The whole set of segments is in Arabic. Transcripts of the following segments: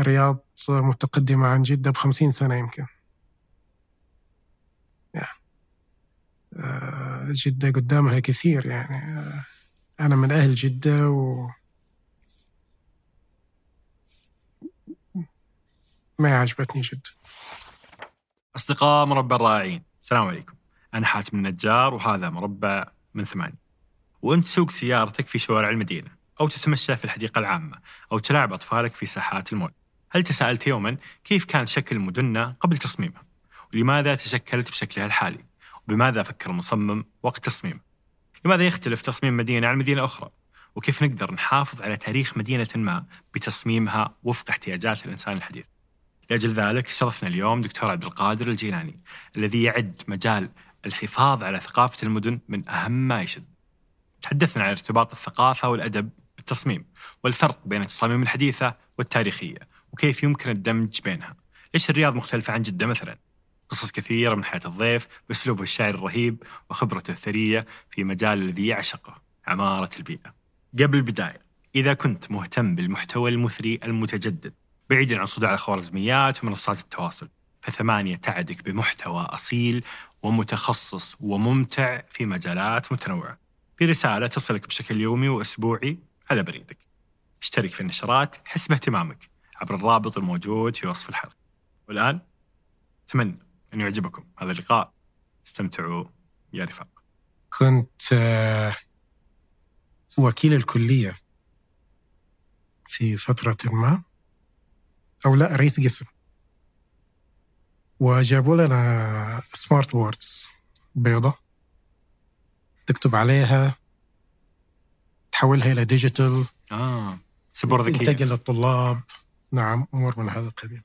الرياض متقدمة عن جدة بخمسين سنة يمكن. آه، جدة قدامها كثير يعني. آه، أنا من أهل جدة و ما عجبتني جدة. أصدقاء مربع الرائعين السلام عليكم. أنا حاتم النجار وهذا مربع من ثمانية. وأنت تسوق سيارتك في شوارع المدينة أو تتمشى في الحديقة العامة أو تلاعب أطفالك في ساحات المول. هل تساءلت يوما كيف كان شكل مدننا قبل تصميمها؟ ولماذا تشكلت بشكلها الحالي؟ وبماذا فكر المصمم وقت تصميمه؟ لماذا يختلف تصميم مدينة عن مدينة أخرى؟ وكيف نقدر نحافظ على تاريخ مدينة ما بتصميمها وفق احتياجات الإنسان الحديث؟ لأجل ذلك استضفنا اليوم دكتور عبد القادر الجيلاني الذي يعد مجال الحفاظ على ثقافة المدن من أهم ما يشد. تحدثنا عن ارتباط الثقافة والأدب بالتصميم والفرق بين التصاميم الحديثة والتاريخية وكيف يمكن الدمج بينها. ليش الرياض مختلفة عن جدة مثلا؟ قصص كثيرة من حياة الضيف بأسلوبه الشاعر الرهيب وخبرته الثرية في مجال الذي يعشقه عمارة البيئة. قبل البداية إذا كنت مهتم بالمحتوى المثري المتجدد بعيدا عن صداع الخوارزميات ومنصات التواصل فثمانية تعدك بمحتوى أصيل ومتخصص وممتع في مجالات متنوعة في رسالة تصلك بشكل يومي وأسبوعي على بريدك اشترك في النشرات حس باهتمامك عبر الرابط الموجود في وصف الحلقة. والآن أتمنى أن يعجبكم هذا اللقاء. استمتعوا يا رفاق. كنت آه، وكيل الكلية في فترة ما أو لا رئيس قسم وجابوا لنا smart boards بيضة تكتب عليها تحولها إلى digital آه سبورة ذكية. تنتقل للطلاب. نعم أمور من هذا القبيل.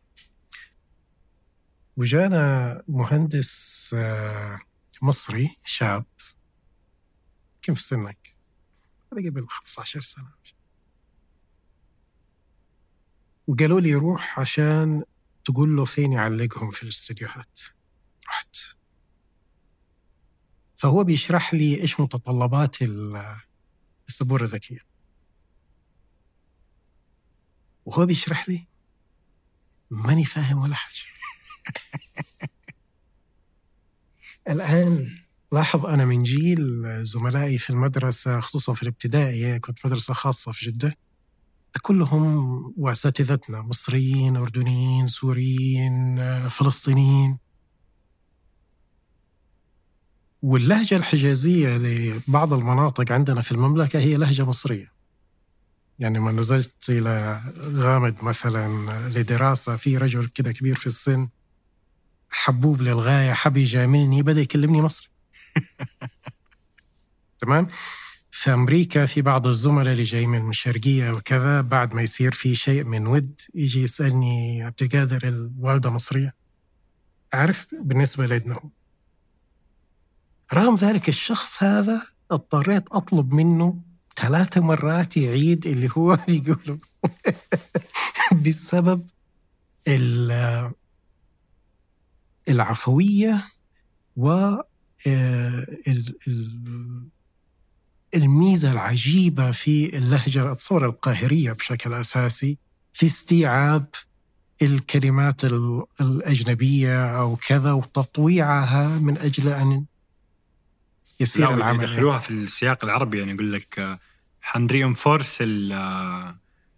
وجانا مهندس آه، مصري شاب كم في سنك؟ هذا قبل 15 سنة. وقالوا لي روح عشان تقول له فين يعلقهم في الاستديوهات. رحت. فهو بيشرح لي إيش متطلبات السبورة الذكية. وهو بيشرح لي ماني فاهم ولا حاجة. الآن لاحظ أنا من جيل زملائي في المدرسة خصوصا في الابتدائي كنت مدرسة خاصة في جدة كلهم وأساتذتنا مصريين أردنيين سوريين فلسطينيين. واللهجة الحجازية لبعض المناطق عندنا في المملكة هي لهجة مصرية. يعني ما نزلت إلى غامد مثلا لدراسة في رجل كده كبير في السن حبوب للغاية حب يجاملني بدأ يكلمني مصري. تمام؟ في أمريكا في بعض الزملاء اللي جاي من الشرقية وكذا بعد ما يصير في شيء من ود يجي يسألني عبد القادر الوالدة مصرية؟ أعرف بالنسبة لابنه. رغم ذلك الشخص هذا اضطريت أطلب منه ثلاثة مرات يعيد اللي هو يقوله بسبب العفوية و آه، الميزة العجيبة في اللهجة أتصور القاهرية بشكل أساسي في استيعاب الكلمات الأجنبية أو كذا وتطويعها من أجل أن يصير العمل. يدخلوها في السياق العربي يعني يقول لك حن reinforce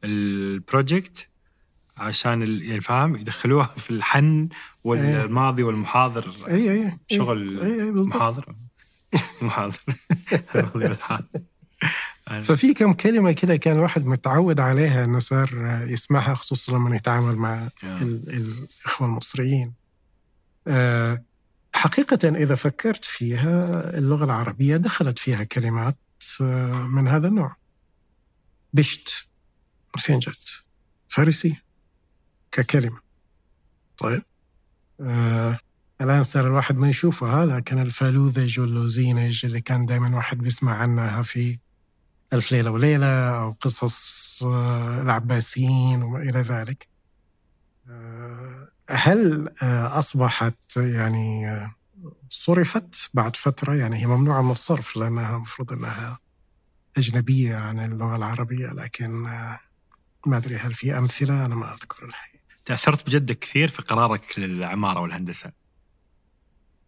ال project عشان يعني فاهم؟ يدخلوها في الحن والماضي والمحاضر. إي إي شغل أي أي محاضر. محاضر. ففي كم كلمة كده كان الواحد متعود عليها إنه صار يسمعها خصوصا لما يتعامل مع الإخوة المصريين. آه، حقيقة إذا فكرت فيها اللغة العربية دخلت فيها كلمات آه، من هذا النوع. بشت. فين جت؟ فارسي. ككلمة. طيب. آه الآن صار الواحد ما يشوفها لكن الفالوذج واللوزينج اللي كان دائما واحد بيسمع عنها في ألف ليلة وليلة أو قصص آه، العباسيين وما إلى ذلك. آه، هل آه، أصبحت يعني صرفت بعد فترة يعني هي ممنوعة من الصرف لأنها المفروض أنها أجنبية عن اللغة العربية لكن ما أدري هل في أمثلة؟ أنا ما أذكر الحقيقة تأثرت بجدك كثير في قرارك للعمارة والهندسة؟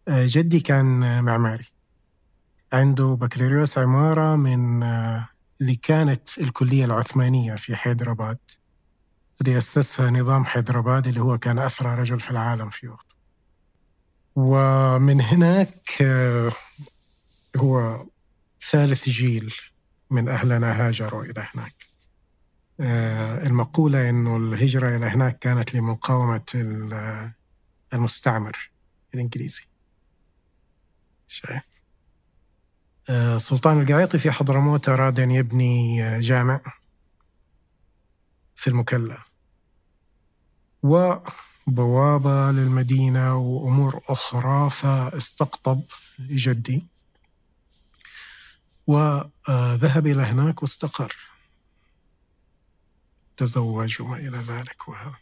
آه، جدي كان معماري. عنده بكالوريوس عمارة من آه، اللي كانت الكلية العثمانية في حيدرباد اللي أسسها نظام حيدرباد اللي هو كان أثرى رجل في العالم في وقته. ومن هناك آه، هو ثالث جيل من أهلنا هاجروا إلى هناك. آه، المقولة أنه الهجرة إلى هناك كانت لمقاومة المستعمر الإنجليزي. شايف سلطان القعيطي في حضرموت أراد أن يبني جامع في المكلا. وبوابة للمدينة وأمور أخرى فاستقطب جدي وذهب إلى هناك واستقر. تزوج وما إلى ذلك وهذا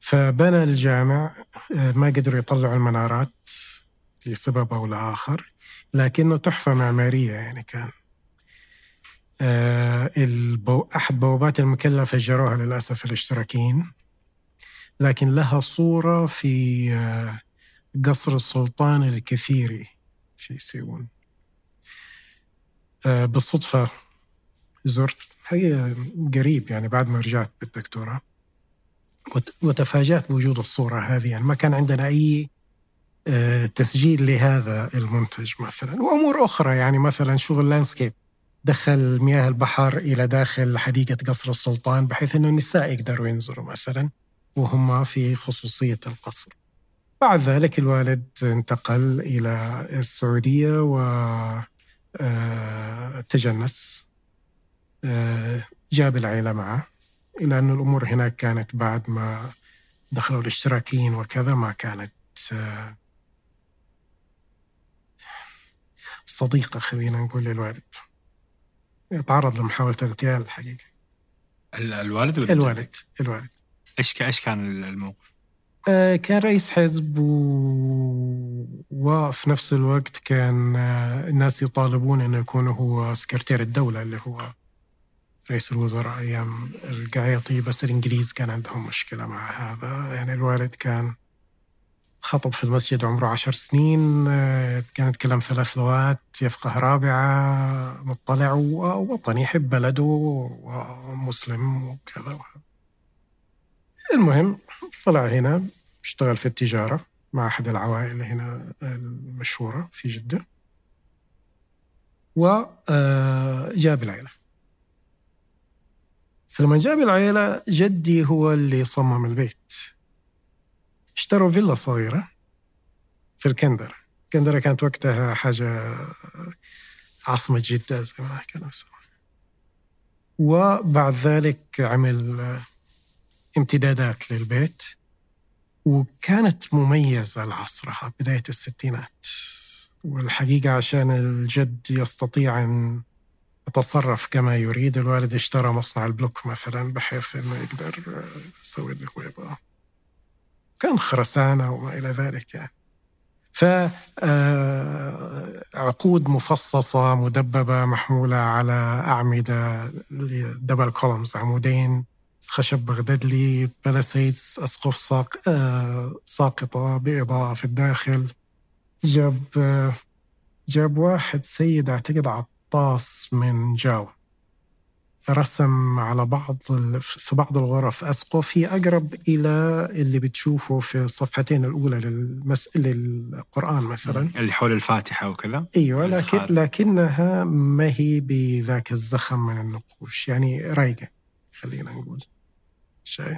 فبنى الجامع ما قدروا يطلعوا المنارات لسبب أو لآخر لكنه تحفة معمارية يعني كان. آه. أحد بوابات المكلا فجروها للأسف الاشتراكيين. لكن لها صورة في آه قصر السلطان الكثيري في سيون. آه بالصدفة زرت هي قريب يعني بعد ما رجعت بالدكتوراه. وتفاجأت بوجود الصورة هذه يعني ما كان عندنا أي آه، تسجيل لهذا المنتج مثلا. وأمور أخرى يعني مثلا شغل landscape دخل مياه البحر إلى داخل حديقة قصر السلطان بحيث إنه النساء يقدروا ينزلوا مثلا. وهم في خصوصية القصر. بعد ذلك الوالد انتقل إلى السعودية و آه، تجنس آه، جاب العائله معه إلى أن الأمور هناك كانت بعد ما دخلوا الاشتراكيين وكذا ما كانت صديقة خلينا نقول للوالد. تعرض لمحاولة اغتيال الحقيقة. الوالد ولا الوالد الوالد. إيش إيش كان الموقف؟ آه كان رئيس حزب و... وفي نفس الوقت كان آه الناس يطالبون إنه يكون هو سكرتير الدولة اللي هو رئيس الوزراء أيام القعيطي بس الإنجليز كان عندهم مشكلة مع هذا يعني الوالد كان خطب في المسجد عمره عشر سنين آه، كان يتكلم ثلاث لغات يفقه رابعة مطلع ووطني يحب بلده ومسلم وكذا المهم طلع هنا اشتغل في التجارة مع أحد العوائل هنا المشهورة في جدة. وجاب آه، العيلة فلما جاب العيلة جدي هو اللي صمم البيت. اشتروا فيلا صغيرة في الكندرة. الكندرة كانت وقتها حاجة عاصمة جدة زي ما يسمون وبعد ذلك عمل امتدادات للبيت وكانت مميزة لعصرها بداية الستينات. والحقيقة عشان الجد يستطيع أن يتصرف كما يريد الوالد اشترى مصنع البلوك مثلا بحيث أنه يقدر يسوي اللي هو يبغاه. كان خرسانة وما إلى ذلك يعني. فعقود آه، مفصصة مدببة محمولة على أعمدة double columns عمودين. خشب بغدادلي plastered أسقف ساق آه، ساقطة بإضاءة في الداخل. جاب آه، جاب واحد سيد أعتقد عطاس من جاوا رسم على بعض في بعض الغرف. أسقف هي أقرب إلى اللي بتشوفه في الصفحتين الأولى للمس... للقرآن مثلا. اللي حول الفاتحة وكذا؟ أيوة لكن لكنها ما هي بذاك الزخم من النقوش. يعني رايقة خلينا نقول. شيء.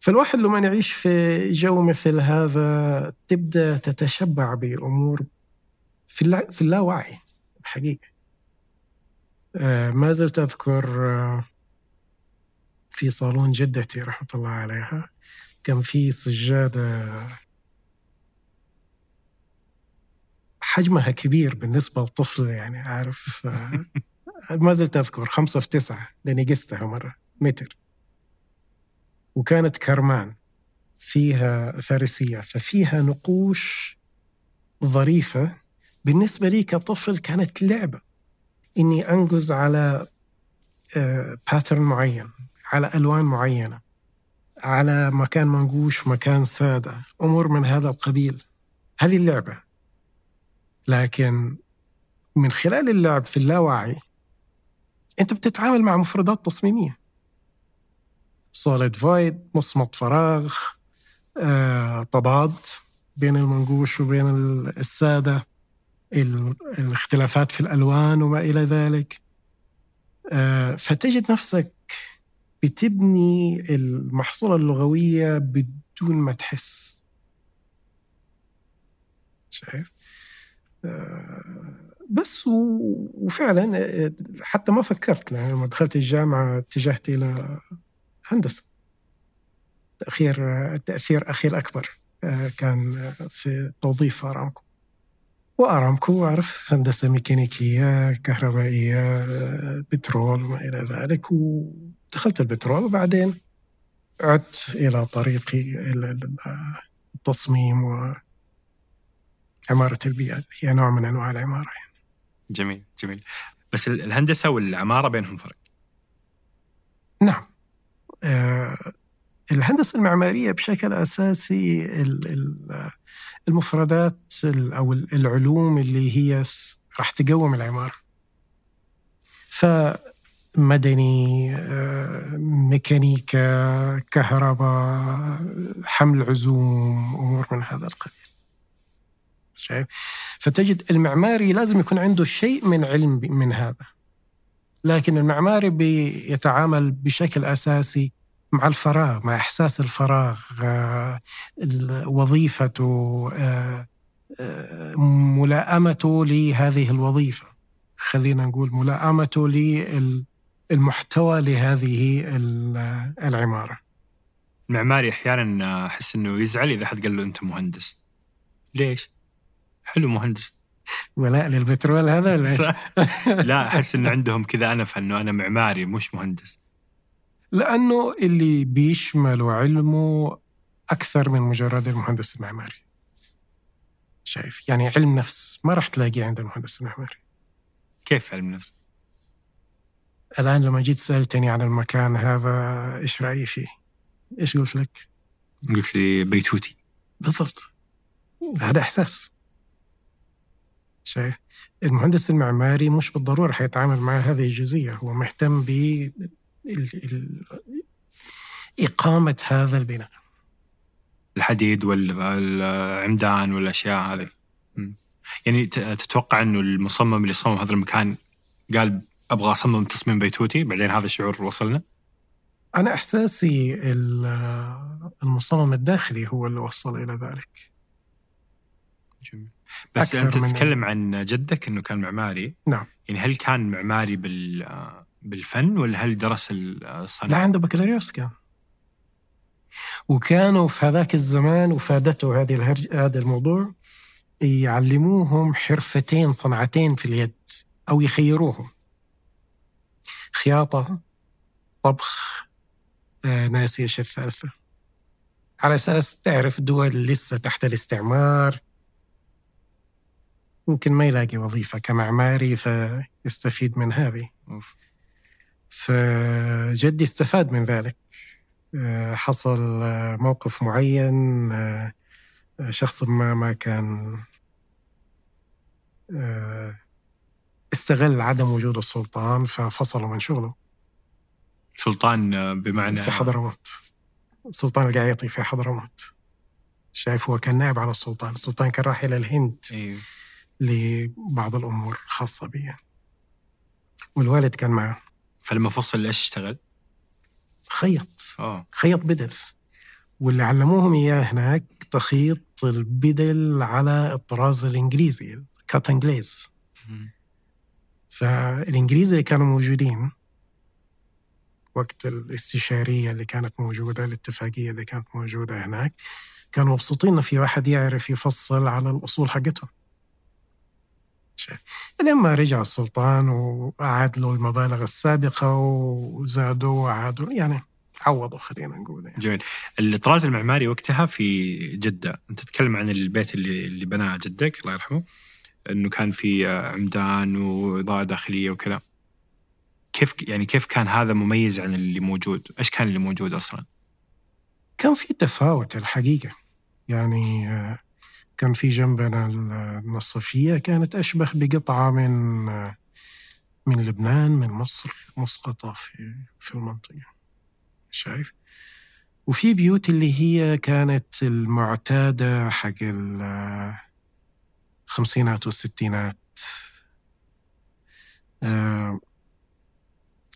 فالواحد لما يعيش في جو مثل هذا تبدأ تتشبع بأمور في, اللا... في اللاوعي حقيقة آه، ما زلت أذكر آه، في صالون جدتي رحمة الله عليها كان في سجادة حجمها كبير بالنسبة لطفل يعني عارف؟ آه، ما زلت أذكر خمسة في تسعة لأني قستها مرة متر. وكانت كرمان فيها فارسية ففيها نقوش ظريفة. بالنسبة لي كطفل كانت لعبة إني انقز على pattern آه، معين على ألوان معينة على مكان منقوش مكان سادة أمور من هذا القبيل. هذه اللعبة. لكن من خلال اللعب في اللاوعي أنت بتتعامل مع مفردات تصميمية. solid void مصمت فراغ آه، تضاد بين المنقوش وبين السادة الاختلافات في الألوان وما إلى ذلك آه، فتجد نفسك بتبني المحصولة اللغوية بدون ما تحس شايف؟ آه، بس وفعلا آه، حتى ما فكرت لما دخلت الجامعة اتجهت إلى هندسة. تأخير تأثير أخي الأكبر كان في توظيف أرامكو. وأرامكو أعرف هندسة ميكانيكية كهربائية بترول وما إلى ذلك. ودخلت البترول وبعدين عدت إلى طريقي التصميم وعمارة البيئة هي نوع من أنواع العمارة يعني. جميل جميل. بس الهندسة والعمارة بينهم فرق؟ نعم. آه، الهندسة المعمارية بشكل أساسي المفردات أو العلوم اللي هي راح تقوم العمارة. فمدني آه، ميكانيكا كهرباء حمل عزوم أمور من هذا القبيل. شايف؟ فتجد المعماري لازم يكون عنده شيء من علم من هذا. لكن المعماري بيتعامل بشكل أساسي مع الفراغ مع إحساس الفراغ آه، وظيفته آه، آه، ملائمته لهذه الوظيفة. خلينا نقول ملائمته للمحتوى لهذه العمارة. المعماري أحيانا أحس أنه يزعل إذا حد قال له أنت مهندس. ليش؟ حلو مهندس. ولاء للبترول هذا لا أحس أنه عندهم كذا أنف أنه أنا معماري مش مهندس. لأنه اللي بيشمل علمه أكثر من مجرد المهندس المعماري. شايف؟ يعني علم نفس ما راح تلاقيه عند المهندس المعماري. كيف علم نفس؟ الآن لما جيت سألتني عن المكان هذا إيش رأيي فيه؟ إيش قلت لك؟ قلت لي بيتوتي. بالضبط. هذا إحساس. شايف؟ المهندس المعماري مش بالضرورة حيتعامل مع هذه الجزئية هو مهتم ب إقامة هذا البناء. الحديد والعمدان والأشياء هذه. يعني تتوقع أنه المصمم اللي صمم هذا المكان قال أبغى أصمم تصميم بيتوتي؟ بعدين هذا الشعور وصلنا؟ أنا إحساسي المصمم الداخلي هو اللي وصل إلى ذلك. جميل. بس أنت تتكلم عن جدك أنه كان معماري. نعم. يعني هل كان معماري بال بالفن ولا هل درس الصنعة؟ لا عنده بكالوريوس كان. وكانوا في هذاك الزمان وفادته هذه الهرج... هذا الموضوع يعلموهم حرفتين صنعتين في اليد أو يخيروهم. خياطة طبخ آه ناسي إيش الثالثة. على أساس تعرف دول لسه تحت الاستعمار. ممكن ما يلاقي وظيفة كمعماري فيستفيد من هذه. فجدي استفاد من ذلك. آه، حصل آه، موقف معين آه، شخص ما ما كان استغل عدم وجود السلطان ففصله من شغله. سلطان بمعنى في حضرموت السلطان القعيطي في حضرموت شايف هو كان نائب على السلطان. السلطان كان راح إلى الهند. أيوه. لبعض الأمور خاصة به والوالد كان معه. فلما فصل إيش اشتغل؟ خيط. آه. خيط بدل. واللي علموهم إياه هناك تخيط البدل على الطراز الإنجليزي الكات انجليز فالإنجليز اللي كانوا موجودين وقت الاستشارية اللي كانت موجودة الاتفاقية اللي كانت موجودة هناك كانوا مبسوطين في واحد يعرف يفصل على الأصول حقتهم. لما رجع السلطان وأعاد له المبالغ السابقة وزادوا وعادوا يعني عوضوا خلينا نقول يعني. جميل الطراز المعماري وقتها في جدة أنت تتكلم عن البيت اللي اللي بناه جدك الله يرحمه أنه كان في عمدان وإضاءة داخلية وكذا كيف يعني كيف كان هذا مميز عن اللي موجود؟ إيش كان اللي موجود أصلا؟ كان في تفاوت الحقيقة يعني آه، كان في جنبنا النصفية كانت أشبه بقطعة من من لبنان من مصر مسقطة في في المنطقة. شايف؟ وفي بيوت اللي هي كانت المعتادة حق الخمسينات والستينات. آه،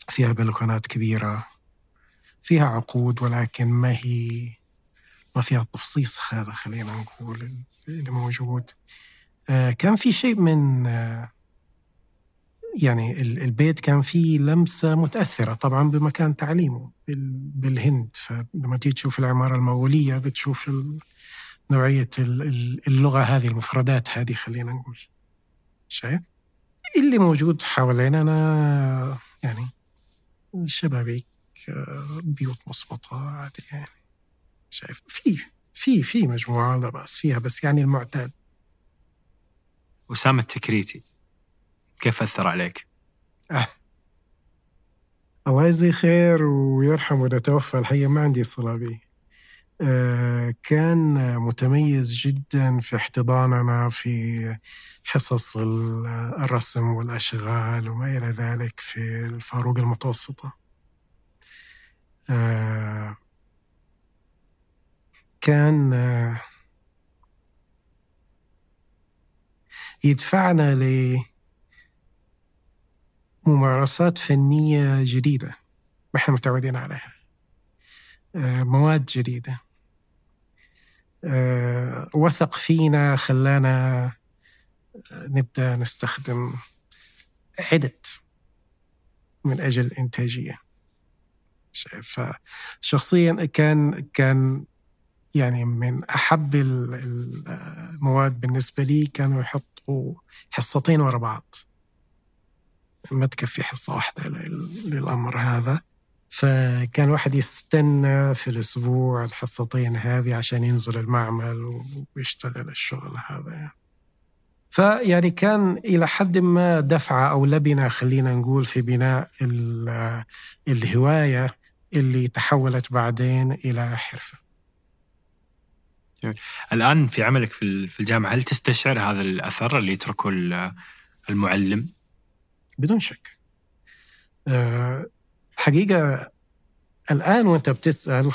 فيها بلكونات كبيرة فيها عقود ولكن ما هي ما فيها التفصيص هذا خلينا نقول. اللي موجود. آه، كان في شيء من آه، يعني البيت كان فيه لمسة متأثرة طبعا بمكان تعليمه بالهند. فلما تيجي تشوف العمارة المغولية بتشوف نوعية اللغة هذه المفردات هذه خلينا نقول. شايف؟ اللي موجود حوالينا يعني شبابيك بيوت مسبطة عادي يعني. شايف؟ في في في مجموعة لا بأس فيها بس يعني المعتاد. أسامة التكريتي كيف أثر عليك؟ أه. الله يجزيه خير ويرحمه إذا توفى الحقيقة ما عندي صلة به أه كان متميز جدا في احتضاننا في حصص الرسم والأشغال وما إلى ذلك في الفاروق المتوسطة. أه. كان يدفعنا لممارسات فنية جديدة ما إحنا متعودين عليها. مواد جديدة. وثق فينا خلانا نبدأ نستخدم عدد من أجل الإنتاجية فشخصيا كان كان يعني من أحب المواد بالنسبة لي كانوا يحطوا حصتين ورا بعض. ما تكفي حصة واحدة للأمر هذا. فكان واحد يستنى في الأسبوع الحصتين هذه عشان ينزل المعمل ويشتغل الشغل هذا. يعني. فيعني كان إلى حد ما دفعة أو لبنة خلينا نقول في بناء الهواية اللي تحولت بعدين إلى حرفة. الآن في عملك في الجامعة هل تستشعر هذا الأثر اللي يتركه المعلم؟ بدون شك. أه حقيقة الآن وأنت بتسأل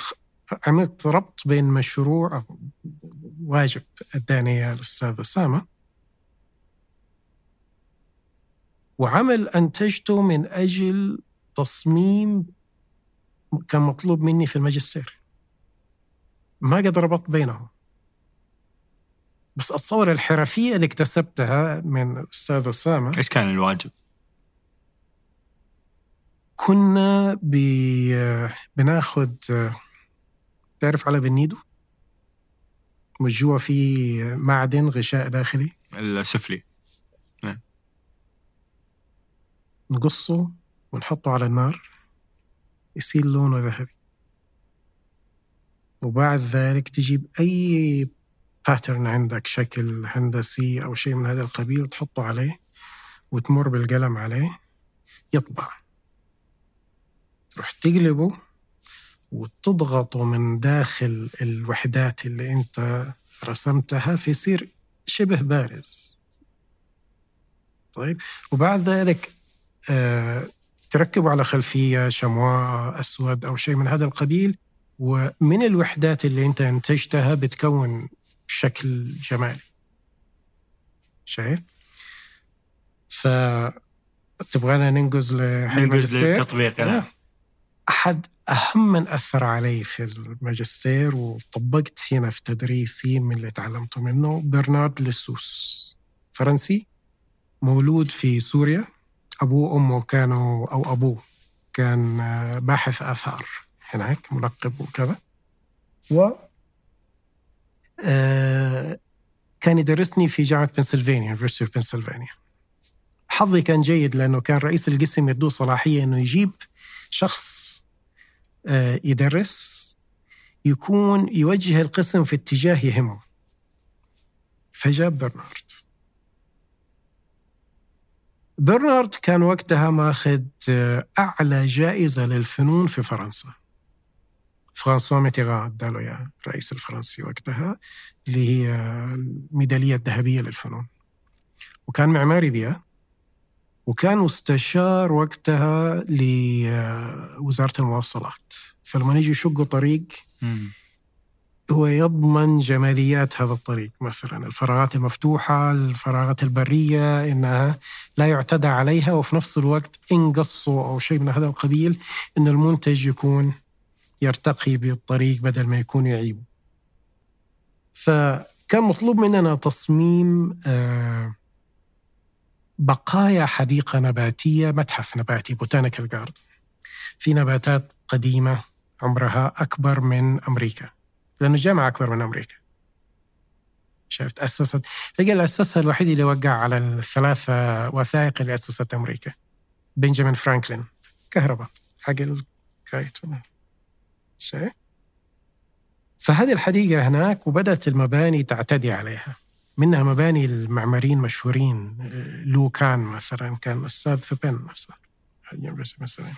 عملت ربط بين مشروع واجب اداني الأستاذ أسامة وعمل أنتجته من أجل تصميم كان مطلوب مني في الماجستير. ما قد ربطت بينهم. بس أتصور الحرفية اللي اكتسبتها من الاستاذ أسامة إيش كان الواجب؟ كنا بي بناخذ تعرف على بنيدو؟ جوا في معدن غشاء داخلي. السفلي. نعم. نقصه ونحطه على النار يصير لونه ذهبي. وبعد ذلك تجيب أي pattern عندك شكل هندسي أو شيء من هذا القبيل تحطه عليه وتمر بالقلم عليه يطبع. تروح تقلبه وتضغطه من داخل الوحدات اللي أنت رسمتها فيصير شبه بارز. طيب وبعد ذلك آه تركبه على خلفية شمواه أسود أو شيء من هذا القبيل ومن الوحدات اللي انت انتجتها بتكون شكل جمالي. شايف؟ ف تبغانا ننقز ننقز للتطبيق نعم. أحد أهم من أثر علي في الماجستير وطبقت هنا في تدريسي من اللي تعلمته منه برنارد لسوس. فرنسي مولود في سوريا. أبوه وأمه كانوا أو أبوه كان باحث آثار. هناك منقب وكذا. و آه، كان يدرسني في جامعة بنسلفانيا University of Pennsylvania حظي كان جيد لأنه كان رئيس القسم يدوه صلاحية أنه يجيب شخص آه، يدرس يكون يوجه القسم في اتجاه يهمه. فجاب برنارد. برنارد كان وقتها ماخذ أعلى جائزة للفنون في فرنسا. فرانسوا ميتيران اداله اياه الرئيس الفرنسي وقتها اللي هي الميدالية الذهبية للفنون. وكان معماري بها وكان مستشار وقتها لوزارة المواصلات. فلما يجي يشقوا طريق هو يضمن جماليات هذا الطريق. مثلا الفراغات المفتوحة الفراغات البرية إنها لا يعتدى عليها وفي نفس الوقت إن قصوا أو شيء من هذا القبيل إن المنتج يكون يرتقي بالطريق بدل ما يكون يعيب. فكان مطلوب مننا تصميم آه، بقايا حديقة نباتية متحف نباتي بوتانيكال جارد في نباتات قديمة عمرها أكبر من أمريكا. لأنه الجامعة أكبر من أمريكا. شفت؟ أسست. هي اللي أسسها الوحيد اللي وقع على الثلاثة وثائق اللي أسست أمريكا. بنجامين فرانكلين. كهرباء. حق ال kite. شيء. فهذه الحديقة هناك وبدأت المباني تعتدي عليها. منها مباني المعماريين مشهورين لوي كان مثلا كان أستاذ في Penn نفسه مثلا.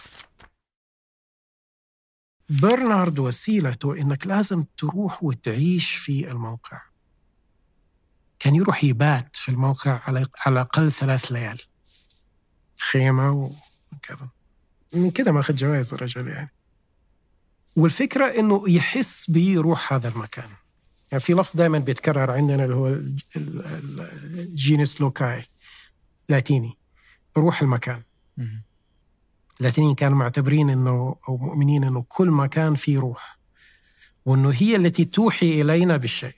برنارد وسيلته إنك لازم تروح وتعيش في الموقع. كان يروح يبات في الموقع على على الأقل ثلاث ليال. خيمة وكذا. من كذا ماخذ جوائز الرجل يعني. والفكرة إنه يحس بروح هذا المكان. يعني في لفظ دائما بيتكرر عندنا اللي هو ال genius loci لاتيني. روح المكان. اللاتينيين كانوا معتبرين إنه أو مؤمنين إنه كل مكان فيه روح وإنه هي التي توحي إلينا بالشيء.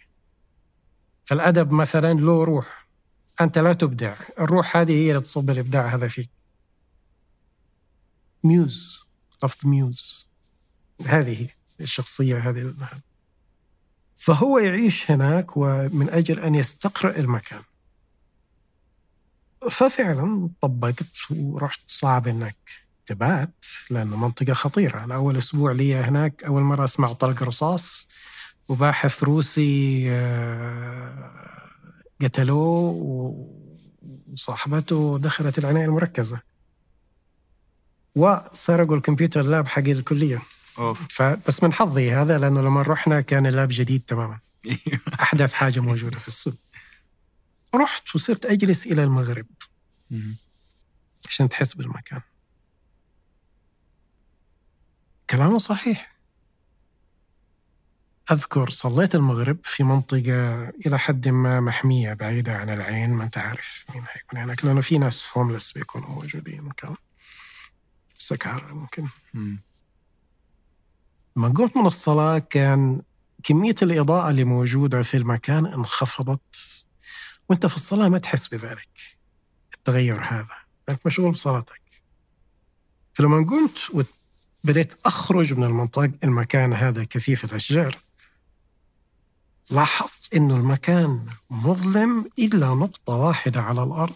فالأدب مثلا له روح. أنت لا تبدع. الروح هذه هي اللي تصب الإبداع هذا فيك. muse لفظ muse. هذه الشخصية هذه فهو يعيش هناك ومن أجل أن يستقرأ المكان. ففعلا طبقت ورحت صعب إنك تبات لأنه منطقة خطيرة. أنا أول أسبوع لي هناك أول مرة أسمع طلق رصاص وباحث روسي آه، قتلوه وصاحبته دخلت العناية المركزة. وسرقوا الكمبيوتر لاب حق الكلية. أوف. فبس من حظي هذا لأنه لما رحنا كان اللاب جديد تماما. أحدث حاجة موجودة في السوق. رحت وصرت أجلس إلى المغرب. عشان تحس بالمكان. كلامه صحيح. أذكر صليت المغرب في منطقة إلى حد ما محمية بعيدة عن العين ما أنت عارف مين حيكون هناك لأنه في ناس هوملس بيكونوا موجودين كان سكارى ممكن. لما قمت من الصلاة كان كمية الإضاءة اللي موجودة في المكان انخفضت. وأنت في الصلاة ما تحس بذلك التغير هذا. لأنك مشغول بصلاتك. فلما قمت بديت أخرج من المنطقة المكان هذا كثيف الأشجار لاحظت أنه المكان مظلم إلا نقطة واحدة على الأرض.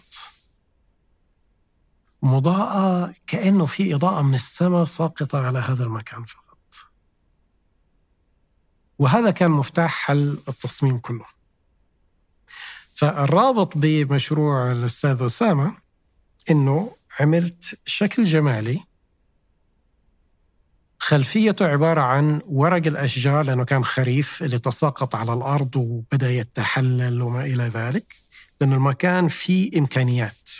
مضاءة كأنه في إضاءة من السماء ساقطة على هذا المكان فقط. وهذا كان مفتاح حل التصميم كله. فالرابط بمشروع الأستاذ أسامة أنه عملت شكل جمالي خلفيته عبارة عن ورق الأشجار لأنه كان خريف اللي تساقط على الأرض وبدأ يتحلل وما إلى ذلك لأنه المكان فيه إمكانيات.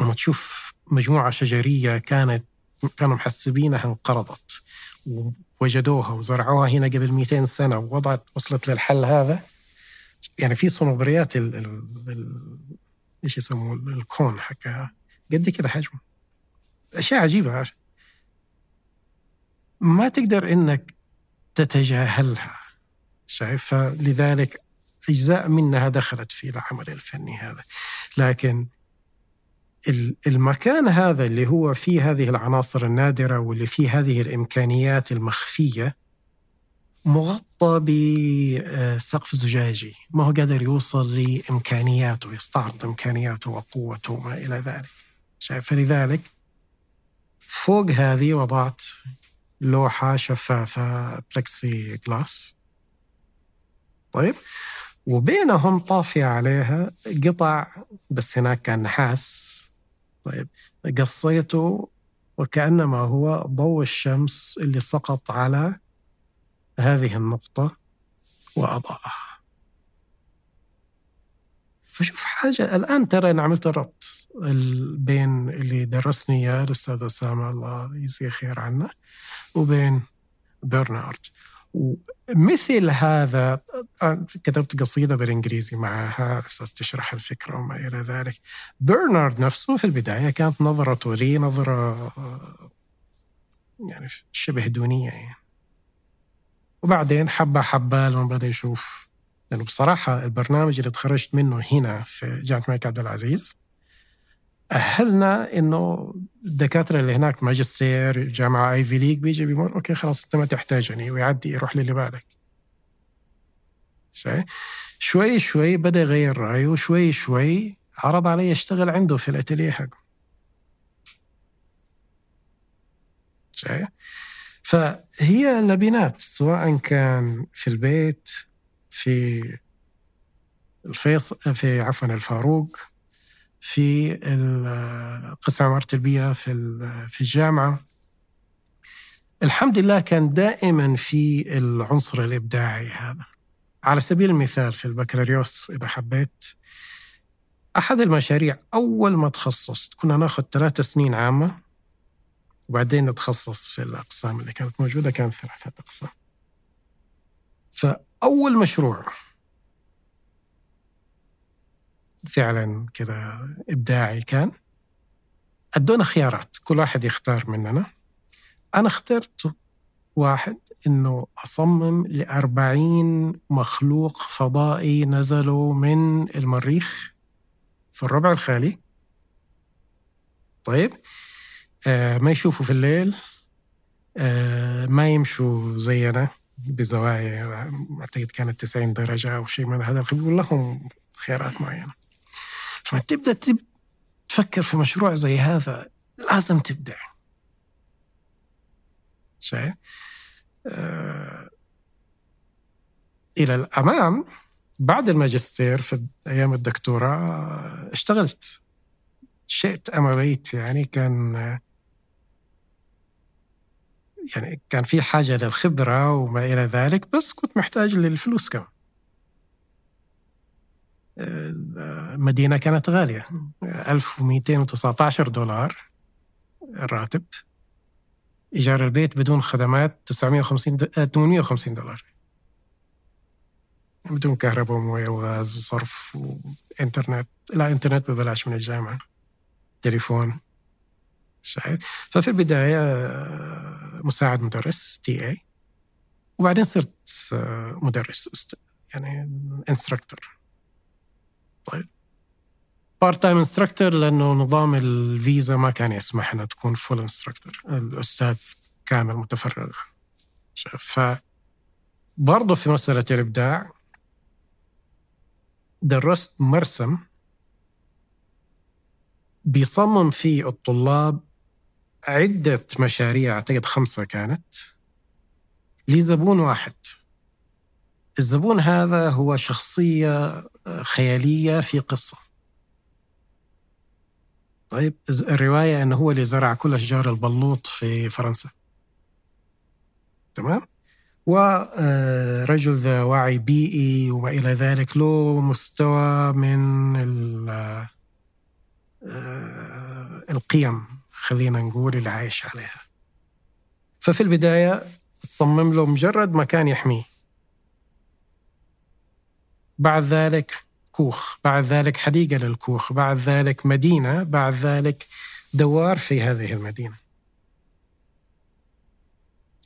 لما تشوف مجموعة شجرية كانت كانوا محسبينها انقرضت ووجدوها وزرعوها هنا قبل 200 سنة ووضعت وصلت للحل هذا. يعني في صنوبريات ال ال ال إيش يسموه الكون حقها. قد كده حجمه. أشياء عجيبة. ما تقدر إنك تتجاهلها شايف؟ لذلك أجزاء منها دخلت في العمل الفني هذا. لكن المكان هذا اللي هو فيه هذه العناصر النادرة واللي فيه هذه الإمكانيات المخفية مغطى بسقف زجاجي. ما هو قادر يوصل لإمكانياته يستعرض إمكانياته وقوته وما إلى ذلك. شايف؟ فلذلك فوق هذه وضعت لوحة شفافة بلكسي جلاس. طيب؟ وبينهم طافية عليها قطع بس هناك كان نحاس طيب قصيته وكأنما هو ضوء الشمس اللي سقط على هذه النقطة وأضاءها. فشوف حاجة الآن ترى أنا عملت الربط بين اللي درسني إياه الأستاذ أسامة الله يجزيه خير عنه وبين برنارد. ومثل هذا كتبت قصيدة بالإنجليزي معها أساس تشرح الفكرة وما إلى ذلك. برنارد نفسه في البداية كانت نظرته لي نظرة يعني شبه دونية يعني. وبعدين حبة حبة لما بدأ يشوف لأنه بصراحة البرنامج اللي تخرجت منه هنا في جامعة الملك عبد العزيز أهلنا إنه الدكاترة اللي هناك ماجستير جامعة Ivy League بيجي بيمر okay خلاص أنت ما تحتاجني ويعدي يروح للي بعدك. شوي شوي بدأ يغير رأيه وشوي شوي عرض علي أشتغل عنده في ال atelier حقه. فهي اللبنات سواء كان في البيت في الفيصل في عفوا الفاروق في قسم عمارة البيئة في في الجامعة. الحمد لله كان دائما في العنصر الإبداعي هذا. على سبيل المثال في البكالوريوس إذا حبيت أحد المشاريع أول ما تخصصت كنا ناخذ ثلاثة سنين عامة وبعدين نتخصص في الأقسام اللي كانت موجودة كانت ثلاثة أقسام. فأول مشروع فعلا كذا إبداعي كان. أدونا خيارات كل واحد يختار مننا. أنا اخترت واحد إنه أصمم لأربعين مخلوق فضائي نزلوا من المريخ في الربع الخالي. طيب آه ما يشوفوا في الليل آه ما يمشوا زينا بزوايا أعتقد كانت 90 درجة أو شيء من هذا القبيل. لهم خيارات معينة. فتبدأ تفكر في مشروع زي هذا لازم تبدع. شايف؟ آه إلى الأمام بعد الماجستير في أيام الدكتوراه اشتغلت. شئت أم أبيت يعني كان يعني كان في حاجة للخبرة وما إلى ذلك بس كنت محتاج للفلوس كمان. المدينة كانت غالية. 1219 دولار الراتب إيجار البيت بدون خدمات 950 850 دولار. بدون كهرباء وموية وغاز وصرف وإنترنت. لا إنترنت ببلاش من الجامعة. تليفون. شايف؟ ففي البداية مساعد مدرس TA وبعدين صرت مدرس يعني instructor طيب. part time instructor لأنه نظام الفيزا ما كان يسمح انها تكون full instructor الأستاذ كامل متفرغ. ف برضه في مسألة الإبداع درست مرسم بيصمم فيه الطلاب عدة مشاريع أعتقد خمسة كانت لزبون واحد. الزبون هذا هو شخصية خيالية في قصة. طيب الرواية أنه هو اللي زرع كل أشجار البلوط في فرنسا. تمام؟ ورجل ذا وعي بيئي وما إلى ذلك له مستوى من آه، القيم خلينا نقول اللي عايش عليها. ففي البداية تصمم له مجرد مكان يحميه. بعد ذلك كوخ بعد ذلك حديقة للكوخ بعد ذلك مدينة بعد ذلك دوار في هذه المدينة.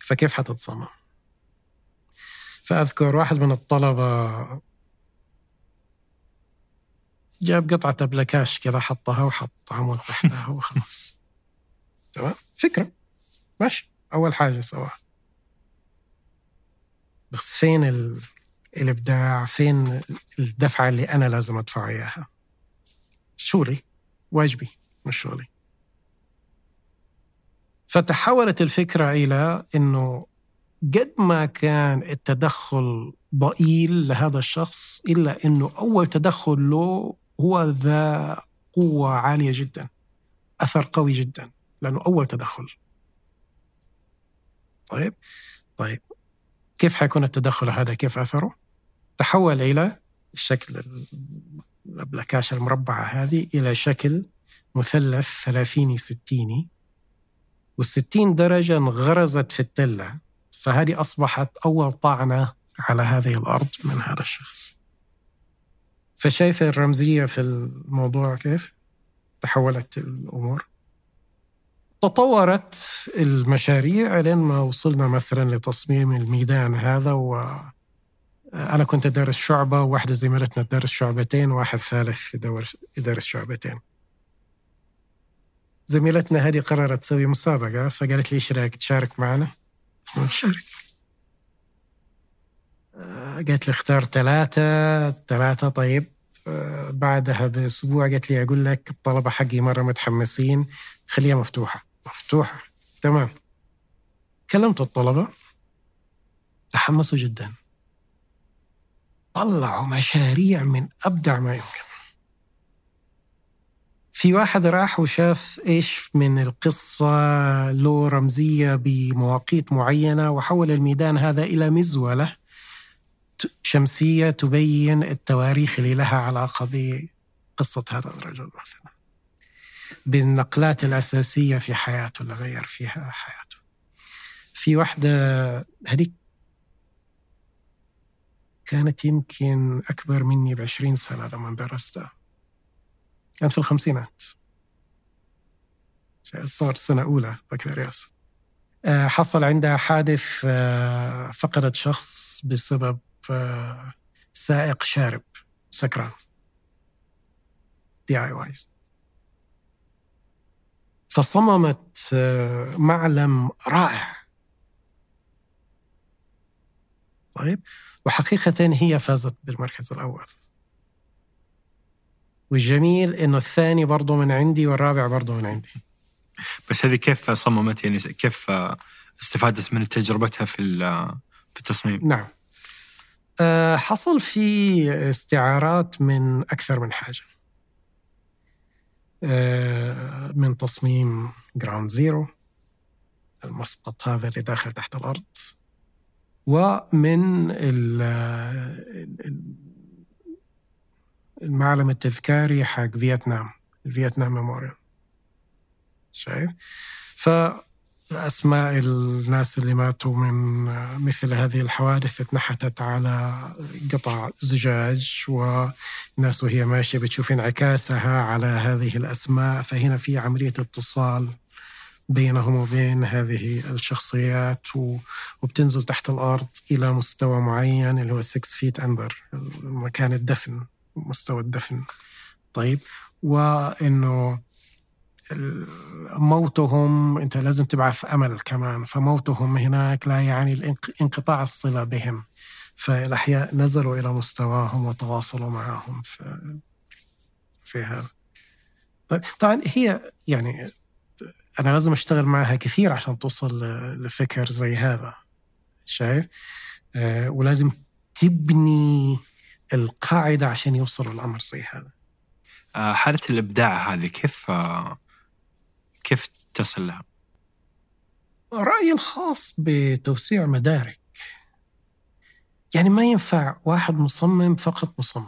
فكيف حتتصمم؟ فأذكر واحد من الطلبة جاب قطعة أبلكاش كذا حطها وحط عمود تحتها وخلاص. تمام؟ فكرة. ماشي. أول حاجة سواها. بس فين ال... الإبداع فين الدفعة اللي أنا لازم أدفع إياها؟ شغلي واجبي مش شغلي فتحولت الفكرة إلى إنه قد ما كان التدخل ضئيل لهذا الشخص إلا أنه أول تدخل له هو ذا قوة عالية جدا أثر قوي جدا لأنه أول تدخل. طيب؟ طيب. كيف حيكون التدخل هذا؟ كيف أثره؟ تحول إلى الشكل الأبلكاشة المربعة هذه إلى شكل مثلث ثلاثيني ستيني والستين درجة انغرزت في التلة. فهذه أصبحت أول طعنة على هذه الأرض من هذا الشخص. فشايف الرمزية في الموضوع كيف؟ تحولت الأمور. تطورت المشاريع لين ما وصلنا مثلا لتصميم الميدان هذا و أنا كنت أدرس شعبة وواحدة زميلتنا تدرس شعبتين وواحد ثالث يدرس شعبتين. زميلتنا هذه قررت تسوي مسابقة فقالت لي إيش رأيك تشارك معنا؟ نشارك آه، قالت لي اختار ثلاثة ثلاثة طيب. آه، بعدها بأسبوع قالت لي أقول لك الطلبة حقي مرة متحمسين خليها مفتوحة. مفتوحة. تمام. كلمت الطلبة. تحمسوا جدا. طلعوا مشاريع من أبدع ما يمكن في واحد راح وشاف إيش من القصة له رمزية بمواقيت معينة وحول الميدان هذا إلى مزولة شمسية تبين التواريخ اللي لها علاقة بقصة هذا الرجل مثلا بالنقلات الأساسية في حياته اللي غير فيها حياته. في واحدة هذيك كانت يمكن أكبر مني ب 20 سنة لما درستها. كانت في الخمسينات. صار سنة أولى بكالوريوس آه، حصل عندها حادث آه، فقدت شخص بسبب آه، سائق شارب سكران. DUI فصممت معلم رائع. طيب وحقيقة هي فازت بالمركز الأول. والجميل إنه الثاني برضه من عندي والرابع برضه من عندي. بس هذه كيف صممت؟ يعني كيف استفادت من تجربتها في في التصميم؟ نعم. آه، حصل في استعارات من أكثر من حاجة. آه، من تصميم Ground Zero المسقط هذا اللي داخل تحت الأرض. ومن ال المعلم التذكاري حق فيتنام ال Vietnam Memorial شايف؟ فأسماء الناس اللي ماتوا من مثل هذه الحوادث اتنحتت على قطع زجاج والناس وهي ماشية بتشوف انعكاسها على هذه الأسماء. فهنا في عملية اتصال بينهم وبين هذه الشخصيات وبتنزل تحت الأرض إلى مستوى معين اللي هو 6 فيت أندر مكان الدفن مستوى الدفن. طيب وإنه موتهم أنت لازم تبعث أمل كمان. فموتهم هناك لا يعني انقطاع الصلة بهم. فالأحياء نزلوا إلى مستواهم وتواصلوا معهم في في هذا. طيب طبعا هي يعني أنا لازم أشتغل معها كثير عشان توصل لفكر زي هذا شايف؟ آه ولازم تبني القاعدة عشان يوصلوا الأمر زي هذا. آه، حالة الإبداع هذه كيف آه، كيف تصل لها؟ رأيي الخاص بتوسيع مدارك. يعني ما ينفع واحد مصمم فقط مصمم.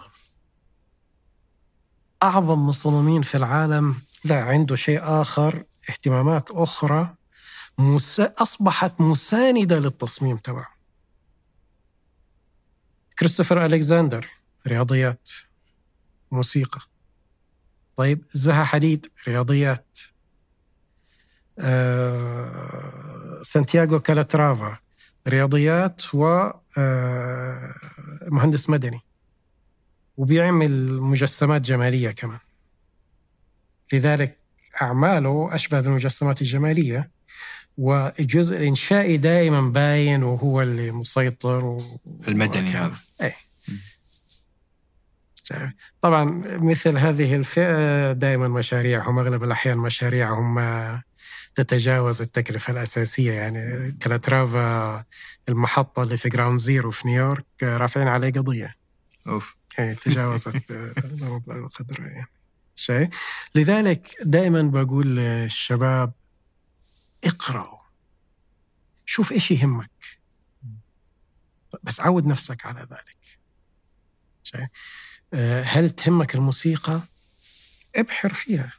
أعظم مصممين في العالم لا عنده شيء آخر اهتمامات أخرى أصبحت مساندة للتصميم تبعه كريستوفر ألكساندر رياضيات موسيقى. طيب زها حديد رياضيات. آه، سانتياغو كالاترافا رياضيات ومهندس آه، مدني. وبيعمل مجسمات جمالية كمان. لذلك أعماله أشبه بالمجسمات الجمالية والجزء الإنشائي دائما باين وهو اللي مسيطر و... المدني هذا. إيه. طبعا مثل هذه الفئة دائما مشاريعهم أغلب الأحيان مشاريعهم تتجاوز التكلفة الأساسية. يعني كالاترافا المحطة اللي في Ground Zero في نيويورك رافعين عليه قضية. أوف. يعني تجاوزت القدر يعني شيء لذلك دائما بقول للشباب اقرأوا. شوف إيش يهمك. بس عود نفسك على ذلك. شيء آه، هل تهمك الموسيقى؟ ابحر فيها.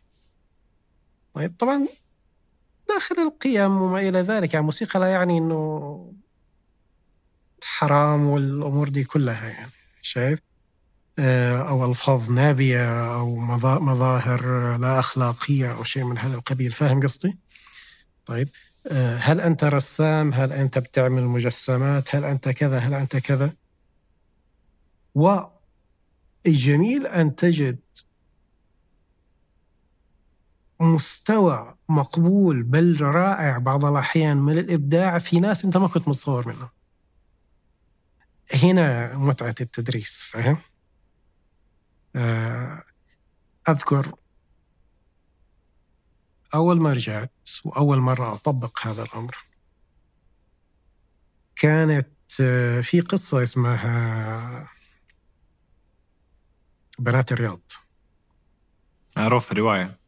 طيب طبعا داخل القيم وما إلى ذلك. يعني الموسيقى لا يعني إنه حرام والأمور دي كلها يعني. شايف آه، أو ألفاظ نابية أو مظاهر لا أخلاقية أو شيء من هذا القبيل فاهم قصدي؟ طيب آه، هل أنت رسام؟ هل أنت بتعمل مجسمات؟ هل أنت كذا؟ هل أنت كذا؟ والجميل أن تجد مستوى مقبول بل رائع بعض الأحيان من الإبداع في ناس أنت ما كنت متصور منه هنا متعة التدريس فاهم؟ آه، أذكر أول ما رجعت وأول مرة أطبق هذا الأمر كانت آه، في قصة اسمها بنات الرياض. معروف رواية.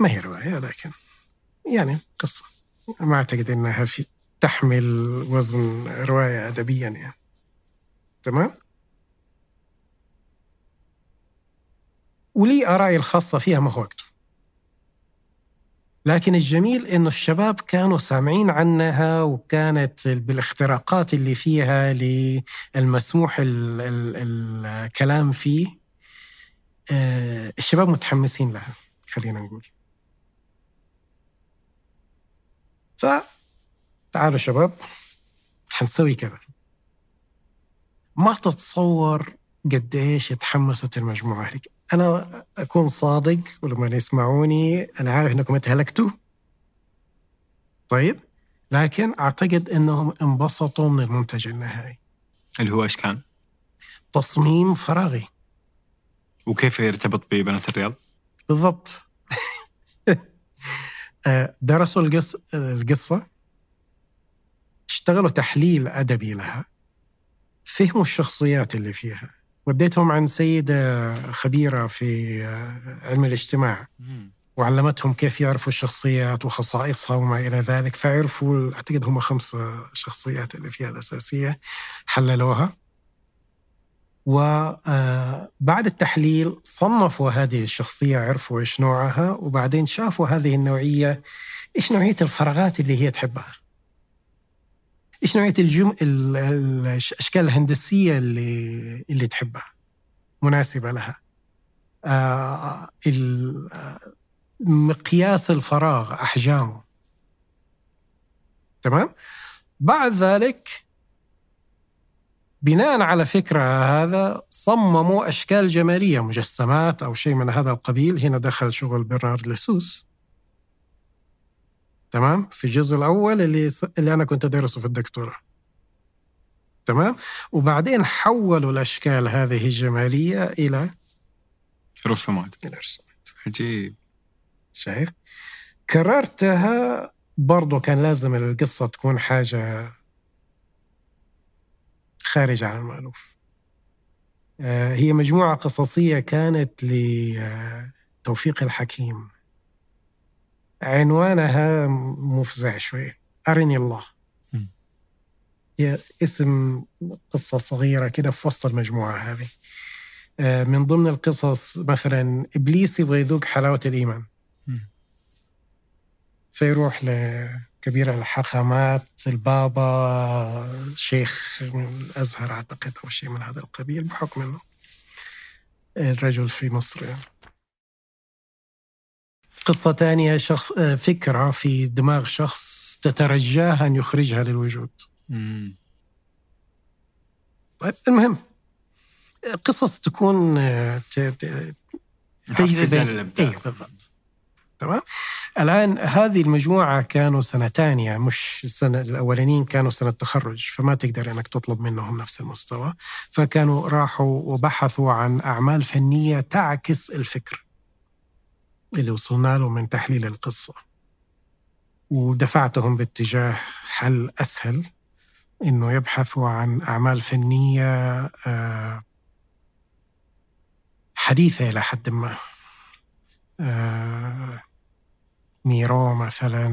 ما هي رواية لكن يعني قصة. ما أعتقد أنها في تحمل وزن رواية أدبيا يعني. تمام؟ ولي آرائي الخاصة فيها ما هو وقته لكن الجميل إنه الشباب كانوا سامعين عنها وكانت بالاختراقات اللي فيها للمسموح ال ال الكلام فيه آه، الشباب متحمسين لها خلينا نقول. فتعالوا شباب حنسوي كذا. ما تتصور قد إيش تحمست المجموعة هذيك. أنا أكون صادق ولما يسمعوني أنا عارف أنكم اتهلكتوا طيب لكن أعتقد أنهم انبسطوا من المنتج النهائي. اللي هو إيش كان؟ تصميم فراغي. وكيف يرتبط ببنات الرياض؟ بالضبط. آه، درسوا القص... القصة. اشتغلوا تحليل أدبي لها. فهموا الشخصيات اللي فيها. وديتهم عن سيدة خبيرة في آه، علم الاجتماع. وعلمتهم كيف يعرفوا الشخصيات وخصائصها وما إلى ذلك. فعرفوا أعتقد هم خمس شخصيات اللي فيها الأساسية حللوها. وبعد التحليل صنفوا هذه الشخصية عرفوا إيش نوعها وبعدين شافوا هذه النوعية إيش نوعية الفراغات اللي هي تحبها. إيش نوعية الجم... الأشكال الهندسية اللي اللي تحبها؟ مناسبة لها. آه مقياس الفراغ أحجامه. تمام؟ بعد ذلك بناء على فكرة هذا صمموا أشكال جمالية مجسمات أو شيء من هذا القبيل. هنا دخل شغل برنارد لسوس. تمام؟ في الجزء الأول اللي, اللي أنا كنت أدرسه في الدكتوراه. تمام؟ وبعدين حولوا الأشكال هذه الجمالية إلى رسومات. إلى رسومات. عجيب. شايف؟ كررتها برضو كان لازم القصة تكون حاجة خارج عن المألوف. آه، هي مجموعة قصصية كانت لتوفيق الحكيم. عنوانها مفزع شوي. أرني الله. هي اسم قصة صغيرة كده في وسط المجموعة هذه. آه، من ضمن القصص مثلا إبليس يبغى يذوق حلاوة الإيمان. فيروح كبير الحاخامات البابا شيخ من الأزهر أعتقد أو شيء من هذا القبيل بحكم أنه الرجل في مصر. يعني. قصة ثانية شخص فكرة في دماغ شخص تترجاه أن يخرجها للوجود. طيب المهم قصص تكون تجذب. اي بالضبط. تمام؟ الآن هذه المجموعة كانوا سنة ثانية مش السنة الأولانيين كانوا سنة تخرج فما تقدر أنك تطلب منهم نفس المستوى. فكانوا راحوا وبحثوا عن أعمال فنية تعكس الفكر. اللي وصلنا له من تحليل القصة. ودفعتهم باتجاه حل أسهل إنه يبحثوا عن أعمال فنية آه، حديثة إلى حد ما. آه، ميرو مثلا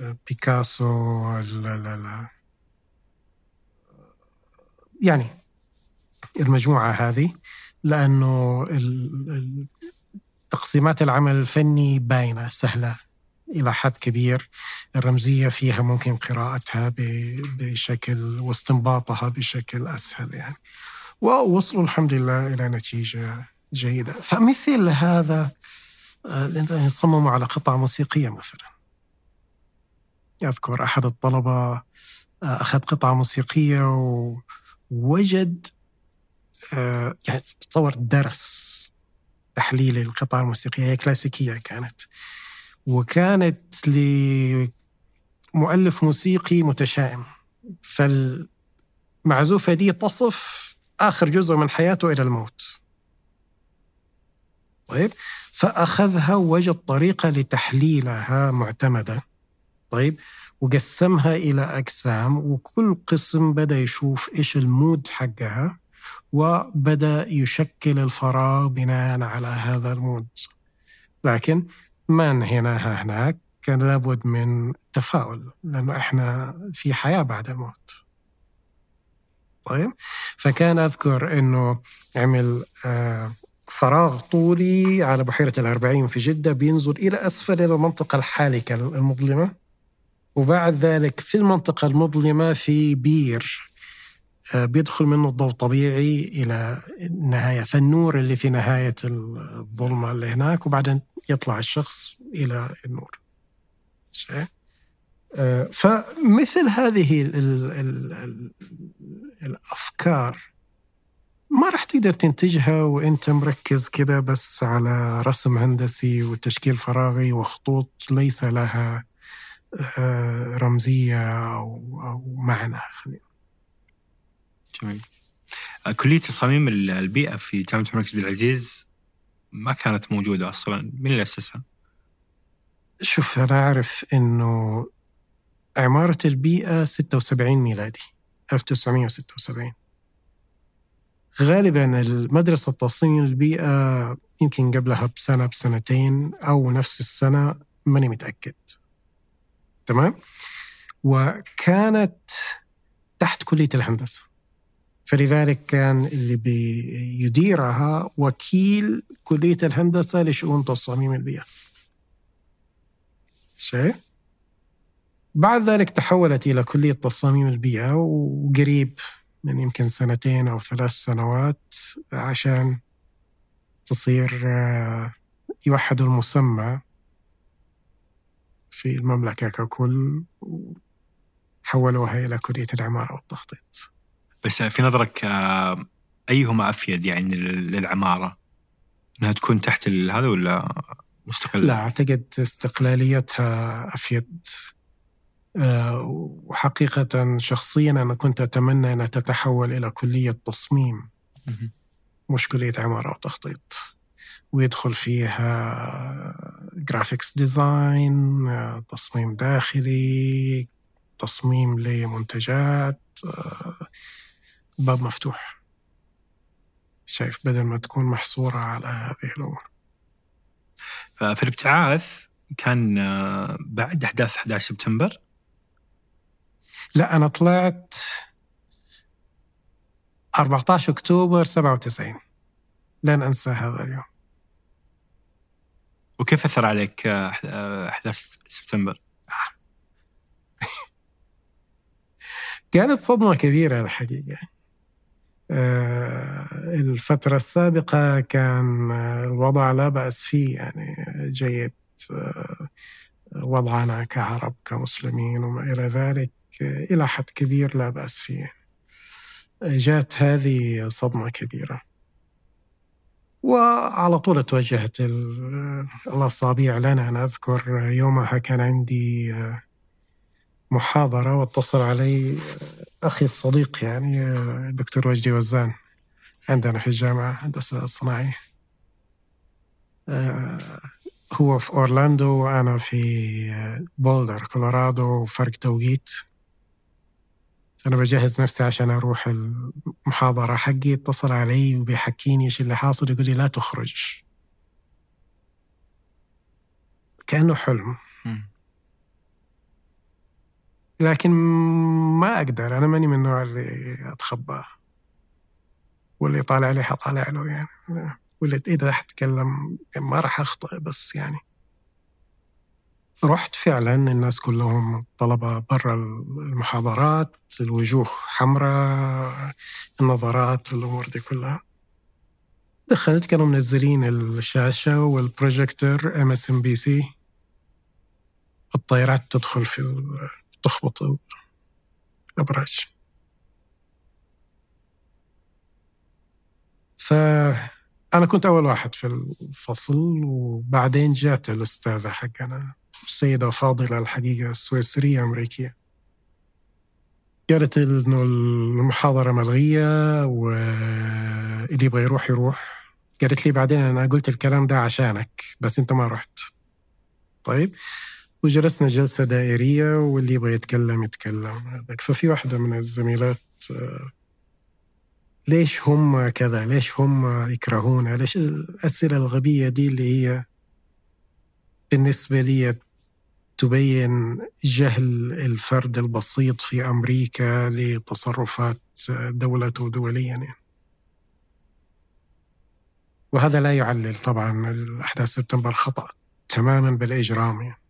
آه، بيكاسو لا لا لا يعني المجموعة هذه لأنه تقسيمات العمل الفني باينة سهلة إلى حد كبير. الرمزية فيها ممكن قراءتها بشكل واستنباطها بشكل أسهل يعني. ووصلوا الحمد لله إلى نتيجة جيدة. فمثل هذا آه، يصمموا على قطعة موسيقية مثلا. أذكر أحد الطلبة آه، أخذ قطعة موسيقية ووجد آه، يعني تصور درس تحليل القطعة الموسيقية هي كلاسيكية كانت. وكانت لمؤلف موسيقي متشائم. فالمعزوفة دي تصف آخر جزء من حياته إلى الموت. طيب؟ فأخذها ووجد طريقة لتحليلها معتمدة طيب؟ وقسمها إلى أقسام وكل قسم بدأ يشوف إيش المود حقها. وبدأ يشكل الفراغ بناء على هذا ال mood لكن ما انهيناها هناك؟ كان لابد من تفاؤل لأنه إحنا في حياة بعد الموت. طيب فكان أذكر أنه عمل آه، فراغ طولي على بحيرة الأربعين في جدة بينزل إلى أسفل إلى المنطقة الحالكة المظلمة وبعد ذلك في المنطقة المظلمة في بير. بيدخل منه الضوء طبيعي إلى النهاية فالنور اللي في نهاية الظلمة اللي هناك وبعدين يطلع الشخص إلى النور. شيء آه، فمثل هذه ال ال ال الأفكار ما راح تقدر تنتجها وأنت مركز كده بس على رسم هندسي وتشكيل فراغي وخطوط ليس لها آه، رمزية أو, أو معنى خلينا جميل آه، كلية تصاميم البيئة في جامعة الملك عبد العزيز ما كانت موجودة أصلا. من اللي أسسها؟ شوف أنا أعرف إنه عمارة البيئة 76 ميلادي 1976 غالبا المدرسة التصميم البيئة يمكن قبلها بسنة بسنتين أو نفس السنة ماني متأكد. تمام؟ وكانت تحت كلية الهندسة. فلذلك كان اللي بيديرها وكيل كلية الهندسة لشؤون تصاميم البيئة. شيء؟ بعد ذلك تحولت إلى كلية تصاميم البيئة وقريب من يمكن سنتين أو ثلاث سنوات عشان تصير آه، يوحدوا المسمى في المملكة ككل حولوها إلى كلية العمارة والتخطيط. بس في نظرك آه، أيهما أفيد يعني للعمارة؟ أنها تكون تحت هذا ولا مستقلة؟ لا أعتقد استقلاليتها أفيد آه، وحقيقة شخصيا أنا كنت أتمنى أنها تتحول إلى كلية تصميم مش كلية عمارة وتخطيط ويدخل فيها graphics design تصميم داخلي تصميم لمنتجات آه، باب مفتوح. شايف بدل ما تكون محصورة على هذه الأمور. ففي الابتعاث كان آه، بعد أحداث 11 سبتمبر؟ لا أنا طلعت 14 أكتوبر 97 لن أنسى هذا اليوم. وكيف أثر عليك آه، أحداث سبتمبر؟ كانت صدمة كبيرة الحقيقة. آه، الفترة السابقة كان الوضع لا بأس فيه يعني جيد آه، وضعنا كعرب كمسلمين وما إلى ذلك إلى حد كبير لا بأس فيه. جاءت هذه صدمة كبيرة. وعلى طول توجهت الأصابع لنا. أنا أذكر يومها كان عندي محاضرة واتصل علي أخي الصديق يعني الدكتور وجدي وزان عندنا في الجامعة هندسة الصناعية هو في أورلاندو وأنا في بولدر كولورادو فرق توقيت. أنا بجهز نفسي عشان أروح المحاضرة حقي. اتصل علي وبيحكيني إيش اللي حاصل يقول لي لا تخرج كأنه حلم. لكن ما أقدر أنا ماني من النوع اللي أتخبى. واللي يطالع لي حطالع له يعني. واللي إذا حتكلم ما راح أخطئ بس يعني. رحت فعلا الناس كلهم طلبة برا المحاضرات الوجوه حمراء النظرات الأمور دي كلها. دخلت كانوا منزلين الشاشة وال projector MSNBC الطيارات تدخل في تخبط الأبراج فأنا كنت أول واحد في الفصل وبعدين جات الأستاذة حقنا السيدة فاضلة الحقيقة السويسرية أمريكية. قالت إنه المحاضرة ملغية واللي يبغى يروح يروح. قالت لي بعدين أنا قلت الكلام ده عشانك بس أنت ما رحت. طيب؟ وجلسنا جلسة دائرية واللي يبغى يتكلم يتكلم ففي واحدة من الزميلات ليش هم كذا ليش هم يكرهونا ليش الأسئلة الغبية دي اللي هي بالنسبة لي تبين جهل الفرد البسيط في أمريكا لتصرفات دولته دوليا يعني. وهذا لا يعلل طبعا الأحداث سبتمبر خطأ تماما بالإجرام يعني.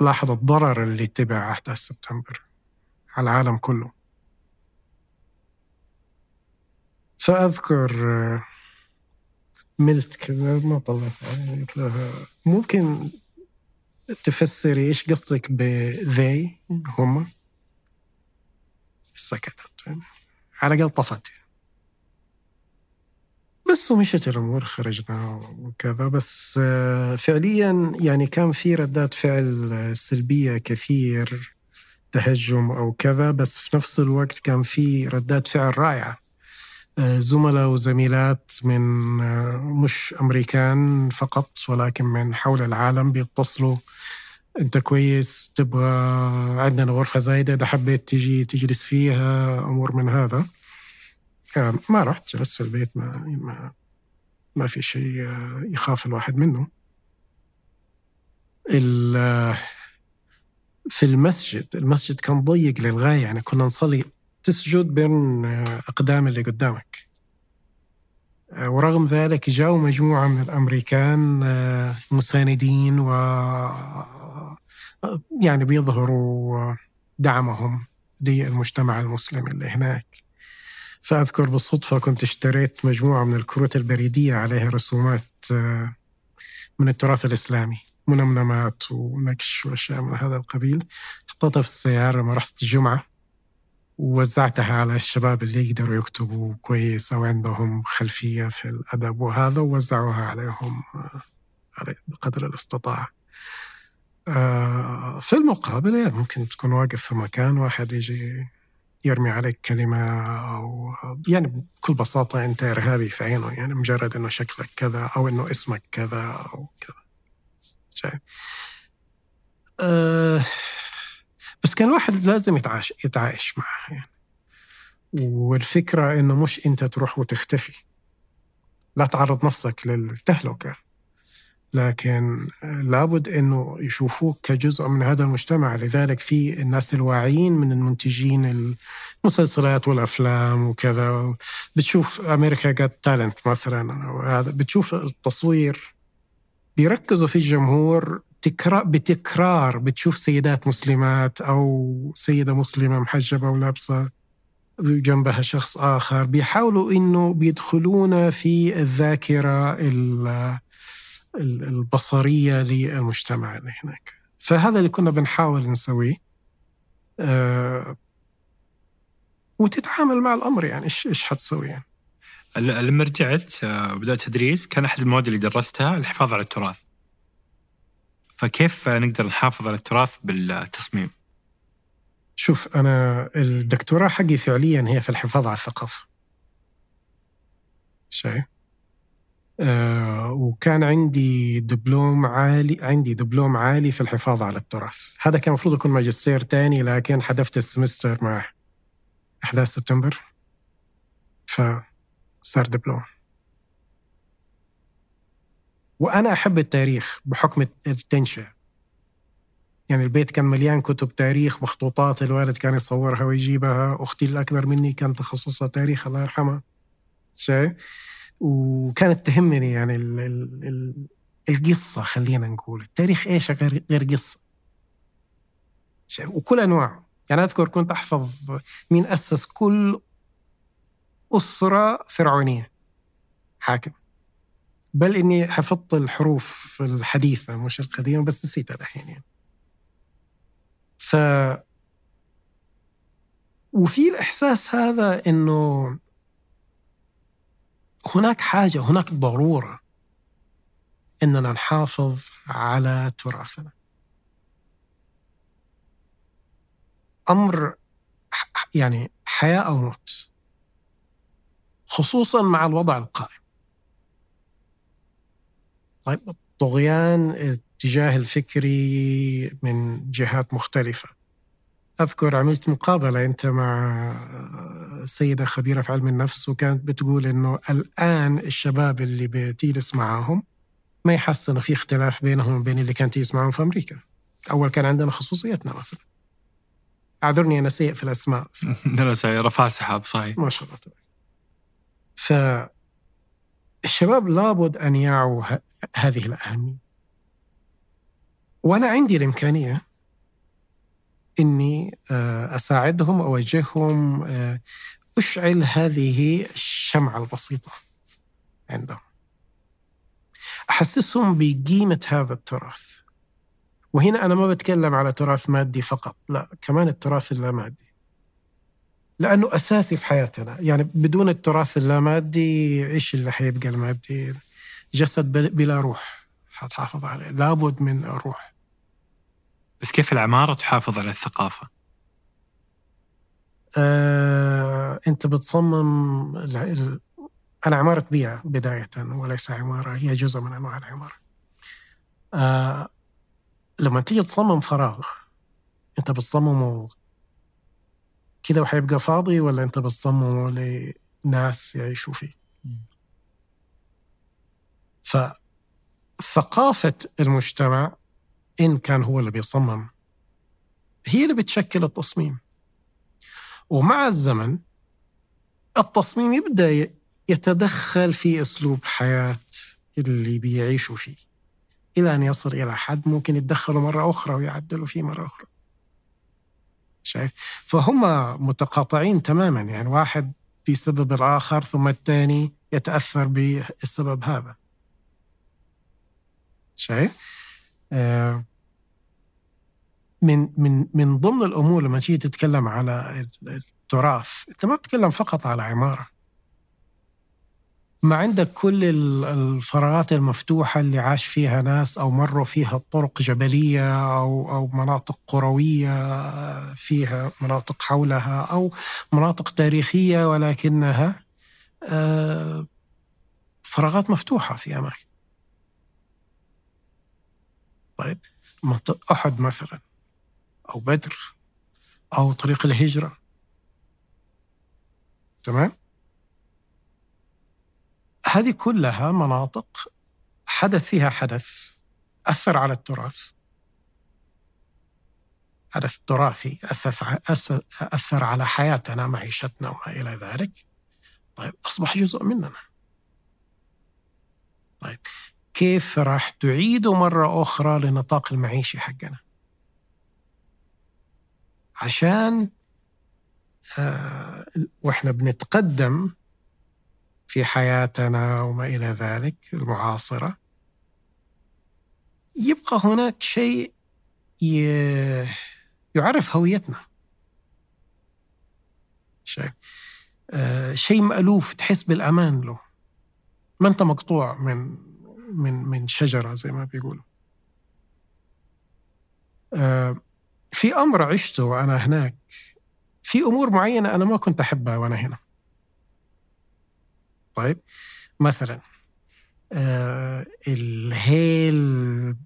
لاحظ الضرر اللي تبع أحداث سبتمبر على العالم كله. فأذكر ملت كذا ما طلعت. قلت لها ممكن تفسري إيش قصدك بذي هم سكتت على الأقل طفت. بس ومشت الأمور خرجنا وكذا بس آه، فعليا يعني كان في ردات فعل سلبية كثير تهجم أو كذا بس في نفس الوقت كان في ردات فعل رائعة. آه، زملاء وزميلات من آه، مش أمريكان فقط ولكن من حول العالم بيتصلوا. أنت كويس؟ تبغى عندنا غرفة زايدة؟ إذا حبيت تجي تجلس فيها أمور من هذا. ما رحت جلست في البيت ما ما, ما في شيء يخاف الواحد منه. في المسجد المسجد كان ضيق للغاية يعني كنا نصلي تسجد بين أقدام اللي قدامك. ورغم ذلك جاءوا مجموعة من الأمريكان مساندين و يعني بيظهروا دعمهم للمجتمع المسلم اللي هناك. فأذكر بالصدفة كنت اشتريت مجموعة من الكروت البريدية عليها رسومات آه، من التراث الإسلامي منمنمات ونكش وأشياء من هذا القبيل. حطيتها في السيارة لما رحت الجمعة ووزعتها على الشباب اللي يقدروا يكتبوا كويس أو عندهم خلفية في الأدب وهذا ووزعوها عليهم آه، بقدر الاستطاعة. آه، في المقابل يعني ممكن تكون واقف في مكان واحد يجي يرمي عليك كلمة أو يعني بكل بساطة أنت إرهابي في عينه يعني مجرد أنه شكلك كذا أو أنه اسمك كذا أو كذا. شايف؟ أه بس كان الواحد لازم يتعايش يتعايش معها يعني. والفكرة إنه مش أنت تروح وتختفي. لا تعرض نفسك للتهلكة. لكن لابد إنه يشوفوك كجزء من هذا المجتمع. لذلك في الناس الواعيين من المنتجين المسلسلات والأفلام وكذا. بتشوف أمريكا جات تالنت مثلا. هذا بتشوف التصوير بيركزوا في الجمهور تكرار بتكرار. بتشوف سيدات مسلمات أو سيدة مسلمة محجبة ولابسة جنبها شخص آخر. بيحاولوا إنه بيدخلون في الذاكرة البصرية للمجتمع اللي هناك. فهذا اللي كنا بنحاول نسويه. أه وتتعامل مع الأمر يعني إيش إيش حتسوي يعني. لما رجعت آه، وبدات تدريس كان أحد المواد اللي درستها الحفاظ على التراث. فكيف نقدر نحافظ على التراث بالتصميم؟ شوف أنا الدكتوراه حقي فعليا هي في الحفاظ على الثقافة. شايف؟ آه، وكان عندي دبلوم عالي عندي دبلوم عالي في الحفاظ على التراث. هذا كان المفروض يكون ماجستير تاني لكن حذفت السمستر مع أحداث سبتمبر. فصار دبلوم. وأنا أحب التاريخ بحكم التنشئة. يعني البيت كان مليان كتب تاريخ مخطوطات الوالد كان يصورها ويجيبها أختي الأكبر مني كان تخصصها تاريخ الله يرحمها. شيء وكانت تهمني يعني ال ال ال القصة خلينا نقول. التاريخ إيش غير, غير قصة؟ وكل أنواع. يعني أذكر كنت أحفظ مين أسس كل أسرة فرعونية. حاكم. بل إني حفظت الحروف الحديثة مش القديمة بس نسيتها الحين يعني. ف وفي الإحساس هذا إنه هناك حاجة هناك ضرورة إننا نحافظ على تراثنا. أمر يعني حياة أو موت خصوصا مع الوضع القائم. طيب الطغيان الاتجاه الفكري من جهات مختلفة. أذكر عملت مقابلة أنت مع سيدة خبيرة في علم النفس وكانت بتقول إنه الآن الشباب اللي بتجلس معاهم ما يحس إنه في اختلاف بينهم وبين اللي كانت تجلس معاهم في أمريكا. أول كان عندنا خصوصيتنا مثلا. أعذرني أنا سيء في الأسماء. لا لا رفع سحاب صحيح. ما شاء الله ف الشباب لابد أن يعوا هذه الأهمية. وأنا عندي الإمكانية إني آه، أساعدهم أوجههم آه، أشعل هذه الشمعة البسيطة عندهم. أحسسهم بقيمة هذا التراث. وهنا أنا ما بتكلم على تراث مادي فقط لا كمان التراث اللامادي. لأنه أساسي في حياتنا. يعني بدون التراث اللامادي إيش اللي حيبقى المادي؟ جسد بلا روح حتحافظ عليه. لابد من الروح بس كيف العمارة تحافظ على الثقافة؟ آه، أنت بتصمم أنا عمارة بيئة بداية وليس عمارة هي جزء من أنواع العمارة. آه، لما تيجي تصمم فراغ أنت بتصممه كده وحيبقى فاضي ولا أنت بتصممه لناس يعيشوا فيه؟ فثقافة المجتمع إن كان هو اللي بيصمم. هي اللي بتشكل التصميم. ومع الزمن التصميم يبدأ يتدخل في أسلوب حياة اللي بيعيشوا فيه. إلى أن يصل إلى حد ممكن يتدخلوا مرة أخرى ويعدلوا فيه مرة أخرى. شايف؟ فهم متقاطعين تماما. يعني واحد بسبب الآخر ثم الثاني يتأثر بالسبب هذا. شايف؟ من من من ضمن الأمور لما تيجي تتكلم على التراث أنت ما بتتكلم فقط على عمارة. ما عندك كل الفراغات المفتوحة اللي عاش فيها ناس أو مروا فيها طرق جبلية أو أو مناطق قروية فيها مناطق حولها أو مناطق تاريخية ولكنها آه، فراغات مفتوحة في أماكن. طيب منطقة أحد مثلا أو بدر أو طريق الهجرة. تمام؟ هذه كلها مناطق حدث فيها حدث أثر على التراث. حدث تراثي أثر على حياتنا معيشتنا وما إلى ذلك. طيب أصبح جزء مننا. طيب كيف راح تعيده مرة أخرى لنطاق المعيشي حقنا؟ عشان آه وإحنا بنتقدم في حياتنا وما إلى ذلك المعاصرة يبقى هناك شيء يعرف هويتنا. شيء آه شيء مألوف تحس بالأمان له. ما أنت مقطوع من من من شجرة زي ما بيقولوا. آه، في أمر عشته وأنا هناك. في أمور معينة أنا ما كنت أحبها وأنا هنا. طيب مثلا آه الهيل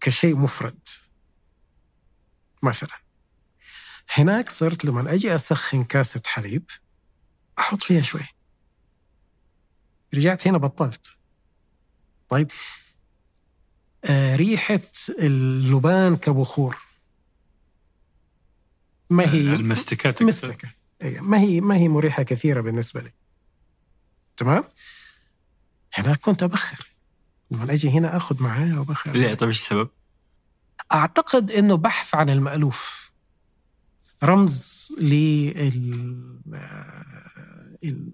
كشيء مفرد. مثلا هناك صرت لما أجي أسخن كاسة حليب أحط فيها شوي. رجعت هنا بطلت. طيب آه ريحة اللبان كبخور ما هي؟ المستكات مستكه أي ما هي ما هي مريحة كثيرة بالنسبة لي. تمام؟ هناك كنت أبخر. لما أجي هنا آخذ معايا وبخر ليه طيب إيش السبب؟ أعتقد إنه بحث عن المألوف. رمز لل ال...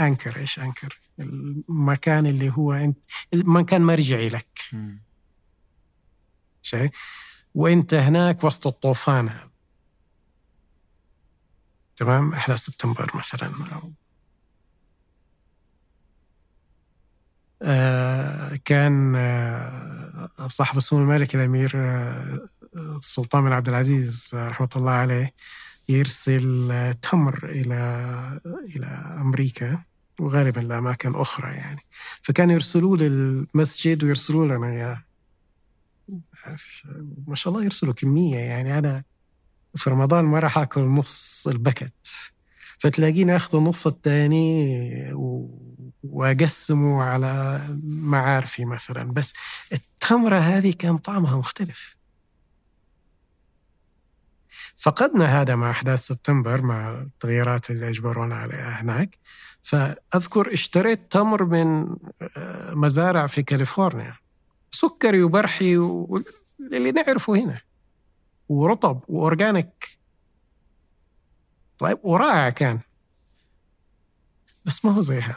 أنكر إيش أنكر؟ المكان اللي هو أنت المكان مرجعي لك. شيء؟ وأنت هناك وسط الطوفان. هذا تمام؟ احداث سبتمبر مثلا. آه كان آه صاحب السمو الملكي الأمير آه السلطان بن عبد العزيز رحمة الله عليه يرسل تمر إلى إلى أمريكا وغالبا لأماكن أخرى يعني. فكانوا يرسلوه للمسجد ويرسلوا لنا إياه. ما شاء الله يرسلوا كمية يعني. أنا في رمضان ما راح آكل نص البكت. فتلاقيني آخذ النص الثاني وأقسمه على معارفي مثلا. بس التمرة هذه كان طعمها مختلف. فقدنا هذا مع أحداث سبتمبر مع التغييرات اللي أجبرونا عليها هناك. فأذكر اشتريت تمر من مزارع في كاليفورنيا. سكري وبرحي اللي نعرفه هنا. ورطب و organic. طيب ورائع كان. بس ما هو زي هذا.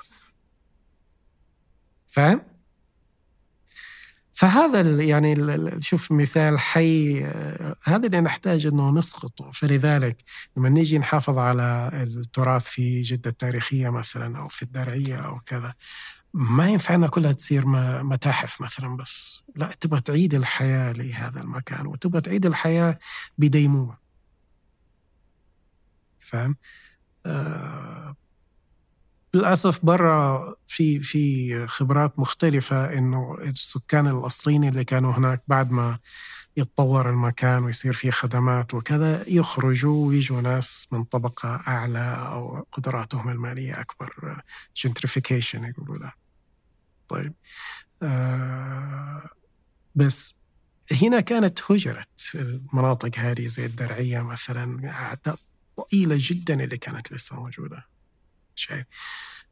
فاهم؟ فهذا يعني شوف مثال حي هذا اللي نحتاج إنه نسقطه. فلذلك لما نيجي نحافظ على التراث في جدة التاريخيه مثلا أو في الدرعية أو كذا ما ينفعنا كلها تصير متاحف مثلا بس. لا تبغى تعيد الحياة لهذا المكان وتبغى تعيد الحياة بديمومة. فاهم؟ آه للأسف برا في في خبرات مختلفة إنه السكان الأصليين اللي كانوا هناك بعد ما يتطور المكان ويصير فيه خدمات وكذا يخرجوا ويجوا ناس من طبقة أعلى أو قدراتهم المالية أكبر جنتريفيكيشن يقولوا له. طيب. آه بس هنا كانت هجرت المناطق هذه زي الدرعية مثلا أعداد طويلة جدا اللي كانت لسه موجودة. شايف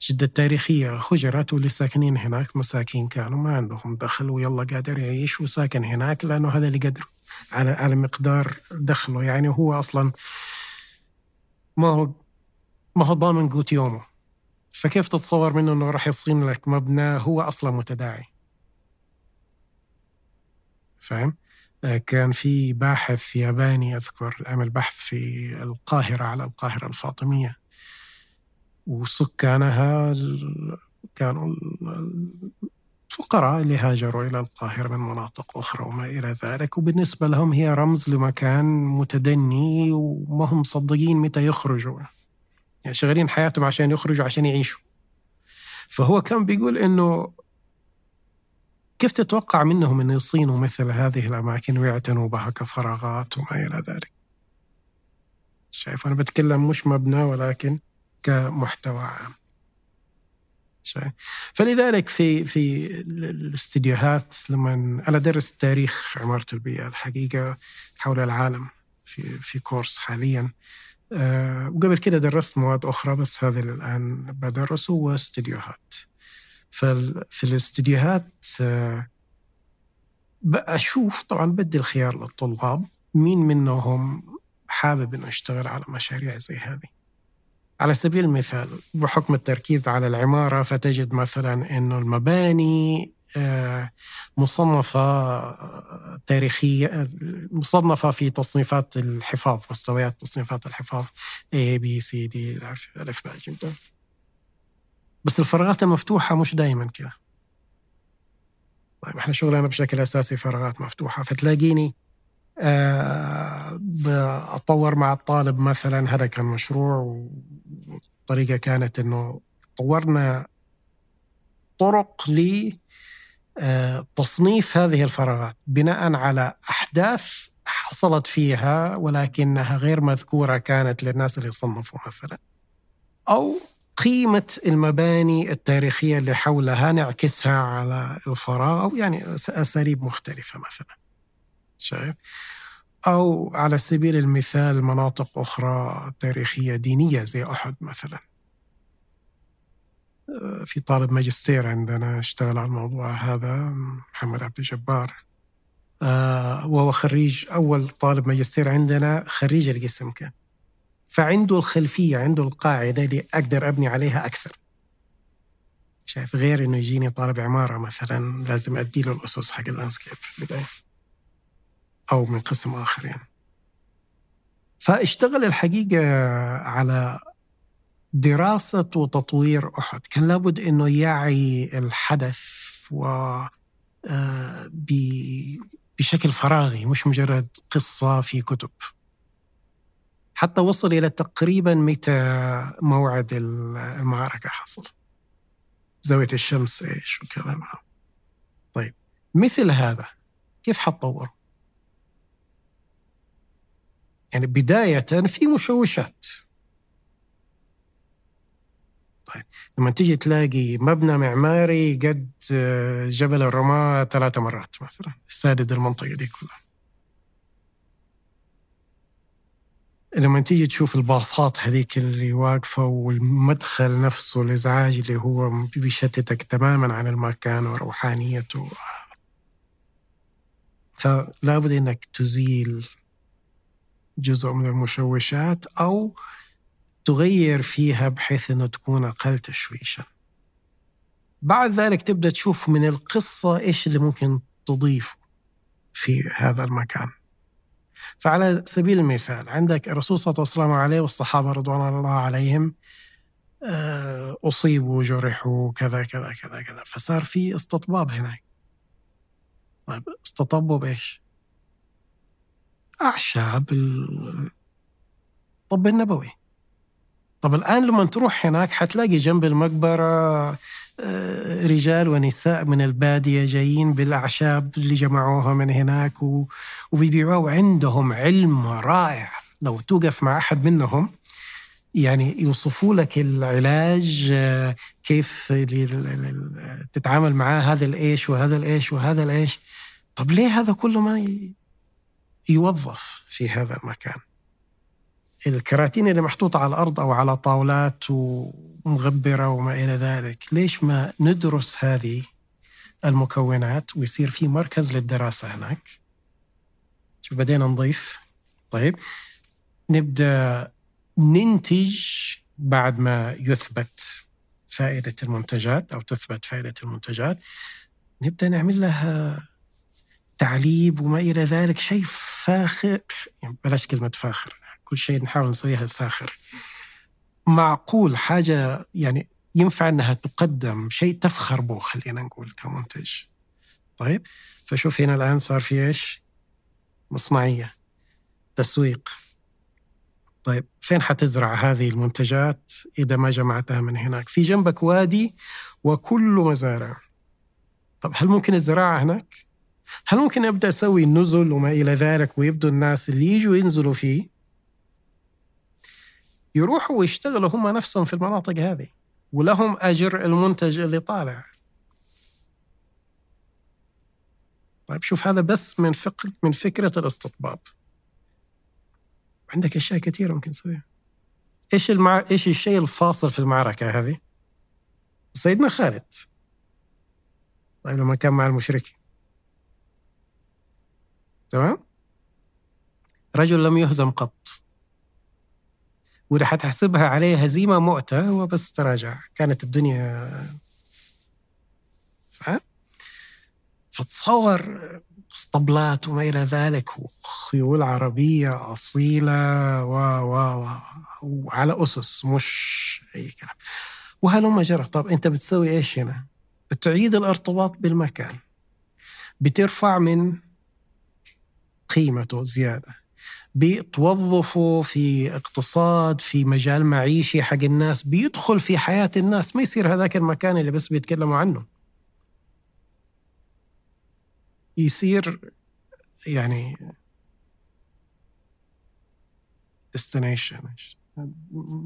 جدة التاريخية هجرت واللي ساكنين هناك مساكين كانوا ما عندهم دخل ويلا قادر يعيش وساكن هناك لأنه هذا اللي قدر على على مقدار دخله. يعني هو أصلا ما هو ما هو ضامن قوت يومه. فكيف تتصور منه إنه راح يصين لك مبنى هو أصلا متداعي؟ فاهم؟ كان في باحث ياباني أذكر عمل بحث في القاهرة على القاهرة الفاطمية. وسكانها كانوا الفقراء اللي هاجروا إلى القاهرة من مناطق أخرى وما إلى ذلك. وبالنسبة لهم هي رمز لمكان متدني وما هم مصدقين متى يخرجوا. يعني شغالين حياتهم عشان يخرجوا عشان يعيشوا. فهو كان بيقول إنه كيف تتوقع منهم انه يصينوا مثل هذه الأماكن ويعتنوا بها كفراغات وما إلى ذلك؟ شايف أنا بتكلم مش مبنى ولكن كمحتوى عام. فلذلك في في الاستديوهات لما أنا ادرس تاريخ عمارة البيئة الحقيقة حول العالم في في كورس حاليا. أه وقبل كده درست مواد أخرى بس هذا اللي الآن بدرسه هو استديوهات. ففي الاستديوهات أه بشوف طبعا بدي الخيار للطلاب مين منهم حابب إنه يشتغل على مشاريع زي هذه. على سبيل المثال بحكم التركيز على العمارة فتجد مثلا أنه المباني مصنفة تاريخية مصنفة في تصنيفات الحفاظ مستويات تصنيفات الحفاظ A B C D ألف باء بس الفراغات المفتوحة مش دائما كذا طيب إحنا شغلنا بشكل أساسي فراغات مفتوحة فتلاقيني أطور مع الطالب مثلا هذا كان مشروع والطريقة كانت أنه طورنا طرق لتصنيف هذه الفراغات بناء على أحداث حصلت فيها ولكنها غير مذكورة كانت للناس اللي صنفوا مثلا. أو قيمة المباني التاريخية اللي حولها نعكسها على الفراغ أو يعني أساليب مختلفة مثلا. شايف؟ أو على سبيل المثال مناطق أخرى تاريخية دينية زي أحد مثلا. آه، في طالب ماجستير عندنا اشتغل على الموضوع هذا محمد عبد الجبار. آه، وهو خريج أول طالب ماجستير عندنا خريج القسم كان. فعنده الخلفية عنده القاعدة اللي أقدر أبني عليها أكثر. شايف؟ غير إنه يجيني طالب عمارة مثلا لازم أدي له الأسس حق اللاندسكيب في البداية. أو من قسم آخر يعني فاشتغل الحقيقة على دراسة وتطوير أحد. كان لابد أنه يعي الحدث و آه، بشكل فراغي مش مجرد قصة في كتب. حتى وصل إلى تقريبا متى موعد المعركة حصل. زاوية الشمس إيش وكذا طيب مثل هذا كيف حتطور؟ يعني بداية في مشوشات. طيب لما تيجي تلاقي مبنى معماري قد جبل الرماة ثلاثة مرات مثلا السادد المنطقة دي كلها. لما تيجي تشوف الباصات هذيك اللي واقفة والمدخل نفسه الإزعاج اللي هو بيشتتك تماما عن المكان وروحانيته. فلا بد إنك تزيل جزء من المشوشات أو تغير فيها بحيث أنه تكون أقل تشويشا. بعد ذلك تبدأ تشوف من القصة إيش اللي ممكن تضيفه في هذا المكان. فعلى سبيل المثال عندك الرسول صلى الله عليه وسلم عليه والصحابة رضوان الله عليهم آه، أصيبوا جرحوا كذا كذا كذا كذا. فصار في استطباب هناك. طيب استطبوا بإيش؟ أعشاب الطب النبوي. طب الآن لما تروح هناك حتلاقي جنب المقبرة آه، رجال ونساء من البادية جايين بالأعشاب اللي جمعوها من هناك وبيبيعوها. وعندهم علم رائع. لو توقف مع أحد منهم يعني يوصفوا لك العلاج آه، كيف تتعامل معاه هذا الإيش وهذا الإيش وهذا الإيش. طب ليه هذا كله ما يوظف في هذا المكان. الكراتين اللي محطوطة على الأرض أو على طاولات ومغبرة وما إلى ذلك ليش ما ندرس هذه المكونات ويصير في مركز للدراسة هناك؟ شوف بدينا نضيف. طيب نبدأ ننتج بعد ما يثبت فائدة المنتجات أو تثبت فائدة المنتجات. نبدأ نعمل لها تعليب وما إلى ذلك شيء فاخر. يعني بلاش كلمة فاخر كل شيء نحاول نسويها فاخر. معقول حاجة يعني ينفع أنها تقدم شيء تفخر به خلينا نقول كمنتج. طيب فشوف هنا الآن صار في إيش؟ مصنعية تسويق. طيب فين حتزرع هذه المنتجات إذا ما جمعتها من هناك؟ في جنبك وادي وكله مزارع. طب هل ممكن الزراعة هناك؟ هل ممكن أبدأ أسوي نزل وما إلى ذلك ويبدو الناس اللي يجوا ينزلوا فيه يروحوا ويشتغلوا هم نفسهم في المناطق هذه ولهم أجر المنتج اللي طالع. طيب شوف هذا بس من فكر من فكرة الاستطباب عندك أشياء كثيرة ممكن تسويها. إيش المع... إيش الشيء الفاصل في المعركة هذه؟ سيدنا خالد. طيب لما كان مع المشركين. تمام؟ رجل لم يهزم قط وإذا حتحسبها عليه هزيمة مؤتة هو بس تراجع كانت الدنيا فاهم؟ فتصور اسطبلات وما إلى ذلك وخيول عربية أصيلة و و و وعلى أسس مش أي كلام وهلما جرى طب أنت بتسوي إيش هنا؟ بتعيد الارتباط بالمكان بترفع من قيمته زيادة. بتوظفه في اقتصاد في مجال معيشي حق الناس بيدخل في حياة الناس. ما يصير هذاك المكان اللي بس بيتكلموا عنه. يصير يعني destination.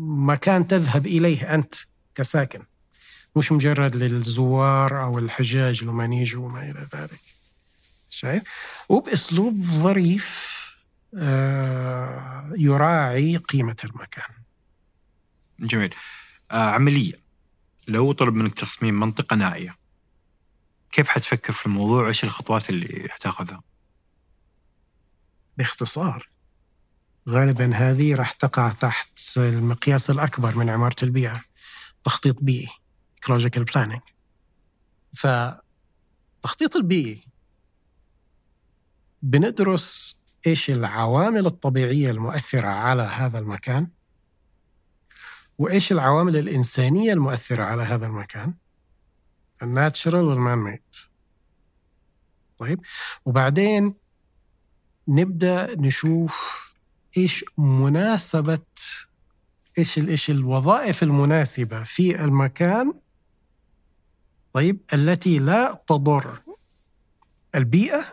مكان تذهب إليه أنت كساكن. مش مجرد للزوار أو الحجاج لما يجوا وما إلى ذلك. شايف؟ وبأسلوب ظريف آه، يراعي قيمة المكان. جميل. آه عملية. لو طلب منك تصميم منطقة نائية كيف حتفكر في الموضوع؟ وإيش الخطوات اللي حتاخذها؟ باختصار غالبا هذه راح تقع تحت المقياس الأكبر من عمارة البيئة تخطيط بيئي ecological planning. فالتخطيط البيئي بندرس إيش العوامل الطبيعية المؤثرة على هذا المكان؟ وإيش العوامل الإنسانية المؤثرة على هذا المكان؟ الناتشرال والمان ميد طيب وبعدين نبدأ نشوف إيش مناسبة إيش إيش الوظائف المناسبة في المكان طيب التي لا تضر البيئة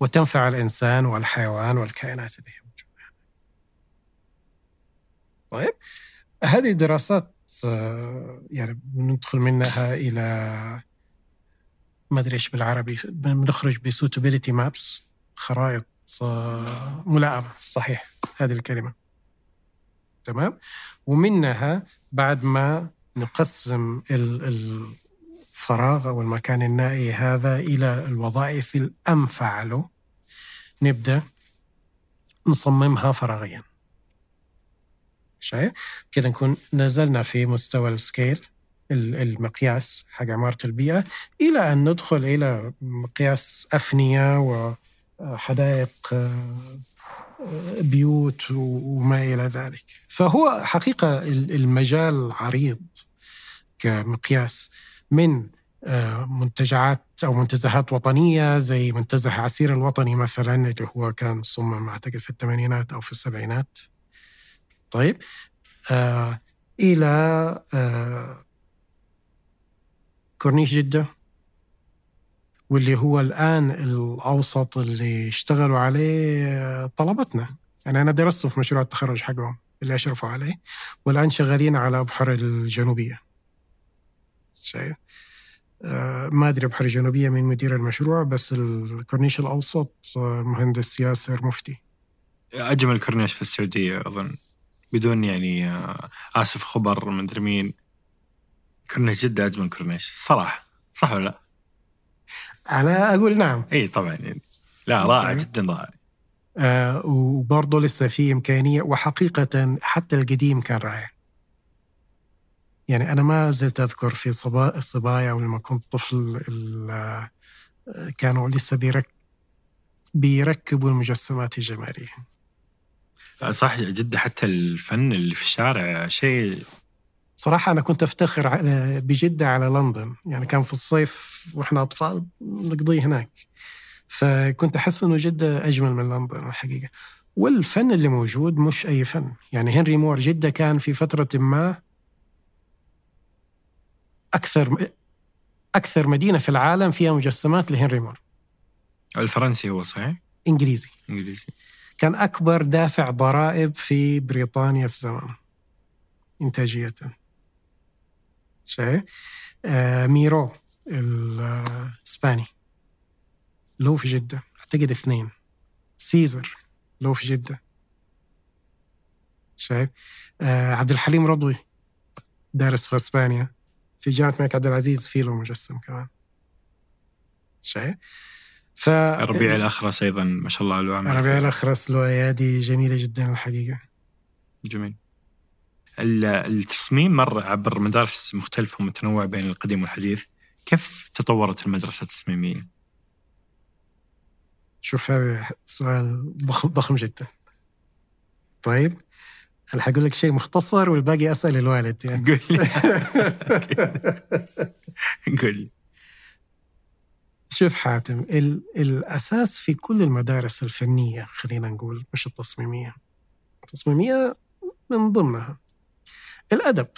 وتنفع الإنسان والحيوان والكائنات اللي هي موجوده. طيب هذه دراسات آه، يعني بندخل منها إلى ما أدري إيش بالعربي بنخرج بسوتابيليتي مابس خرائط آه، ملائمة صحيح هذه الكلمة تمام ومنها بعد ما نقسم الفراغ أو المكان النائي هذا إلى الوظائف الانفع له نبدأ نصممها فراغيا. شايف؟ كذا نكون نزلنا في مستوى السكيل المقياس حق عمارة البيئة إلى أن ندخل إلى مقياس أفنية وحدائق بيوت وما إلى ذلك. فهو حقيقة المجال عريض كمقياس من منتجعات أو منتزهات وطنية زي منتزه عسير الوطني مثلا اللي هو كان صمم أعتقد في الثمانينات أو في السبعينات. طيب آه إلى آه كورنيش جدة واللي هو الآن الأوسط اللي اشتغلوا عليه طلبتنا. يعني أنا درسته في مشروع التخرج حقهم اللي أشرفوا عليه والآن شغالين على بحر الجنوبية. شايف؟ آه ما أدري بحر الجنوبية من مدير المشروع بس الكورنيش الأوسط آه مهندس ياسر مفتي. أجمل كورنيش في السعودية أظن. بدون يعني آه آسف خبر من مين. كورنيش جدة أجمل كورنيش. الصراحة صح ولا لا؟ أنا أقول نعم. إي طبعا. يعني لا رائع جدا رائع. آه وبرضه لسه في إمكانية وحقيقة حتى القديم كان رائع. يعني أنا ما زلت أذكر في صبا الصبايا ولما كنت طفل آه، كانوا لسه بيرك بيركبوا المجسمات الجمالية. صح جدا حتى الفن اللي في الشارع شيء صراحة أنا كنت أفتخر بجدة على لندن. يعني كان في الصيف وإحنا أطفال نقضيه هناك. فكنت أحس إنه جدة أجمل من لندن الحقيقة. والفن اللي موجود مش أي فن. يعني هنري مور جدة كان في فترة ما أكثر أكثر مدينة في العالم فيها مجسمات لهنري مور. الفرنسي هو صحيح؟ إنجليزي. إنجليزي. كان أكبر دافع ضرائب في بريطانيا في زمانه إنتاجية. شايف آه ميرو الإسباني. له في جدة. أعتقد اثنين. سيزر. له في جدة. شايف آه عبد الحليم رضوي دارس في إسبانيا. في جامعه الملك عبد العزيز في له مجسم كمان. شايف ف ربيع الأخرس أيضا ما شاء الله له ربيع الأخرس له أيادي جميلة جدا الحقيقة. جميل. التصميم مر عبر مدارس مختلفة ومتنوعة بين القديم والحديث. كيف تطورت المدرسة التصميمية؟ شوف هذا سؤال ضخم ضخم جدا. طيب. أنا حقول لك شيء مختصر والباقي أسأل الوالد يعني. قول لي. قول لي. شوف حاتم ال- الأساس في كل المدارس الفنية خلينا نقول مش التصميمية. التصميمية من ضمنها الأدب.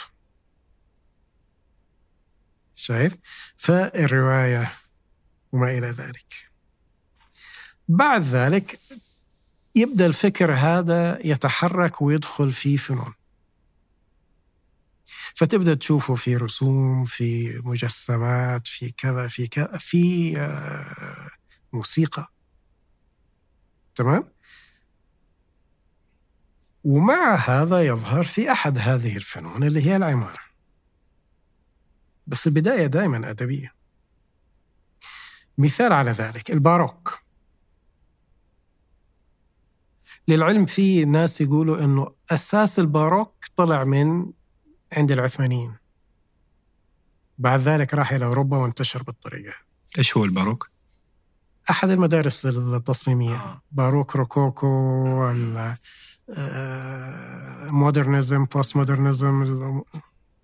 شايف؟ فالرواية وما إلى ذلك. بعد ذلك يبدأ الفكر هذا يتحرك ويدخل في فنون. فتبدأ تشوفه في رسوم في مجسمات في كذا في كذا في آه، موسيقى. تمام؟ ومع هذا يظهر في أحد هذه الفنون اللي هي العمارة. بس البداية دائما أدبية. مثال على ذلك الباروك. للعلم في ناس يقولوا إنه أساس الباروك طلع من عند العثمانيين. بعد ذلك راح إلى أوروبا وانتشر بالطريقة. إيش هو الباروك؟ أحد المدارس التصميمية. آه. باروك روكوكو modernism postmodernism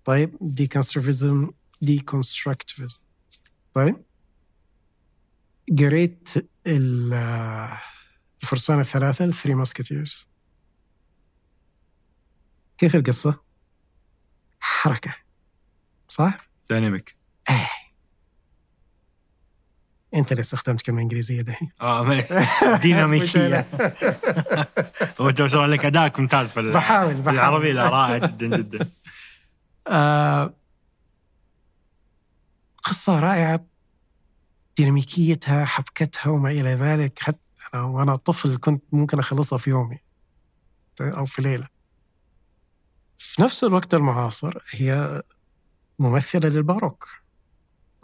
طيب deconstructivism deconstructivism طيب. قريت ال- الفرسان الثلاثة ال Three Musketeers كيف القصة؟ حركة. صح؟ dynamic إيه. أنت اللي استخدمت كلمة إنجليزية دحين. آه معليش ديناميكية. وانت ما شاء الله لك اداءك ممتاز في بحاول بحاول. العربي لا رائع جدا جدا. آه قصة رائعة. ديناميكيتها حبكتها وما إلى ذلك. حتى أنا وأنا طفل كنت ممكن أخلصها في يومي أو في ليلة. في نفس الوقت المعاصر هي ممثلة للباروك.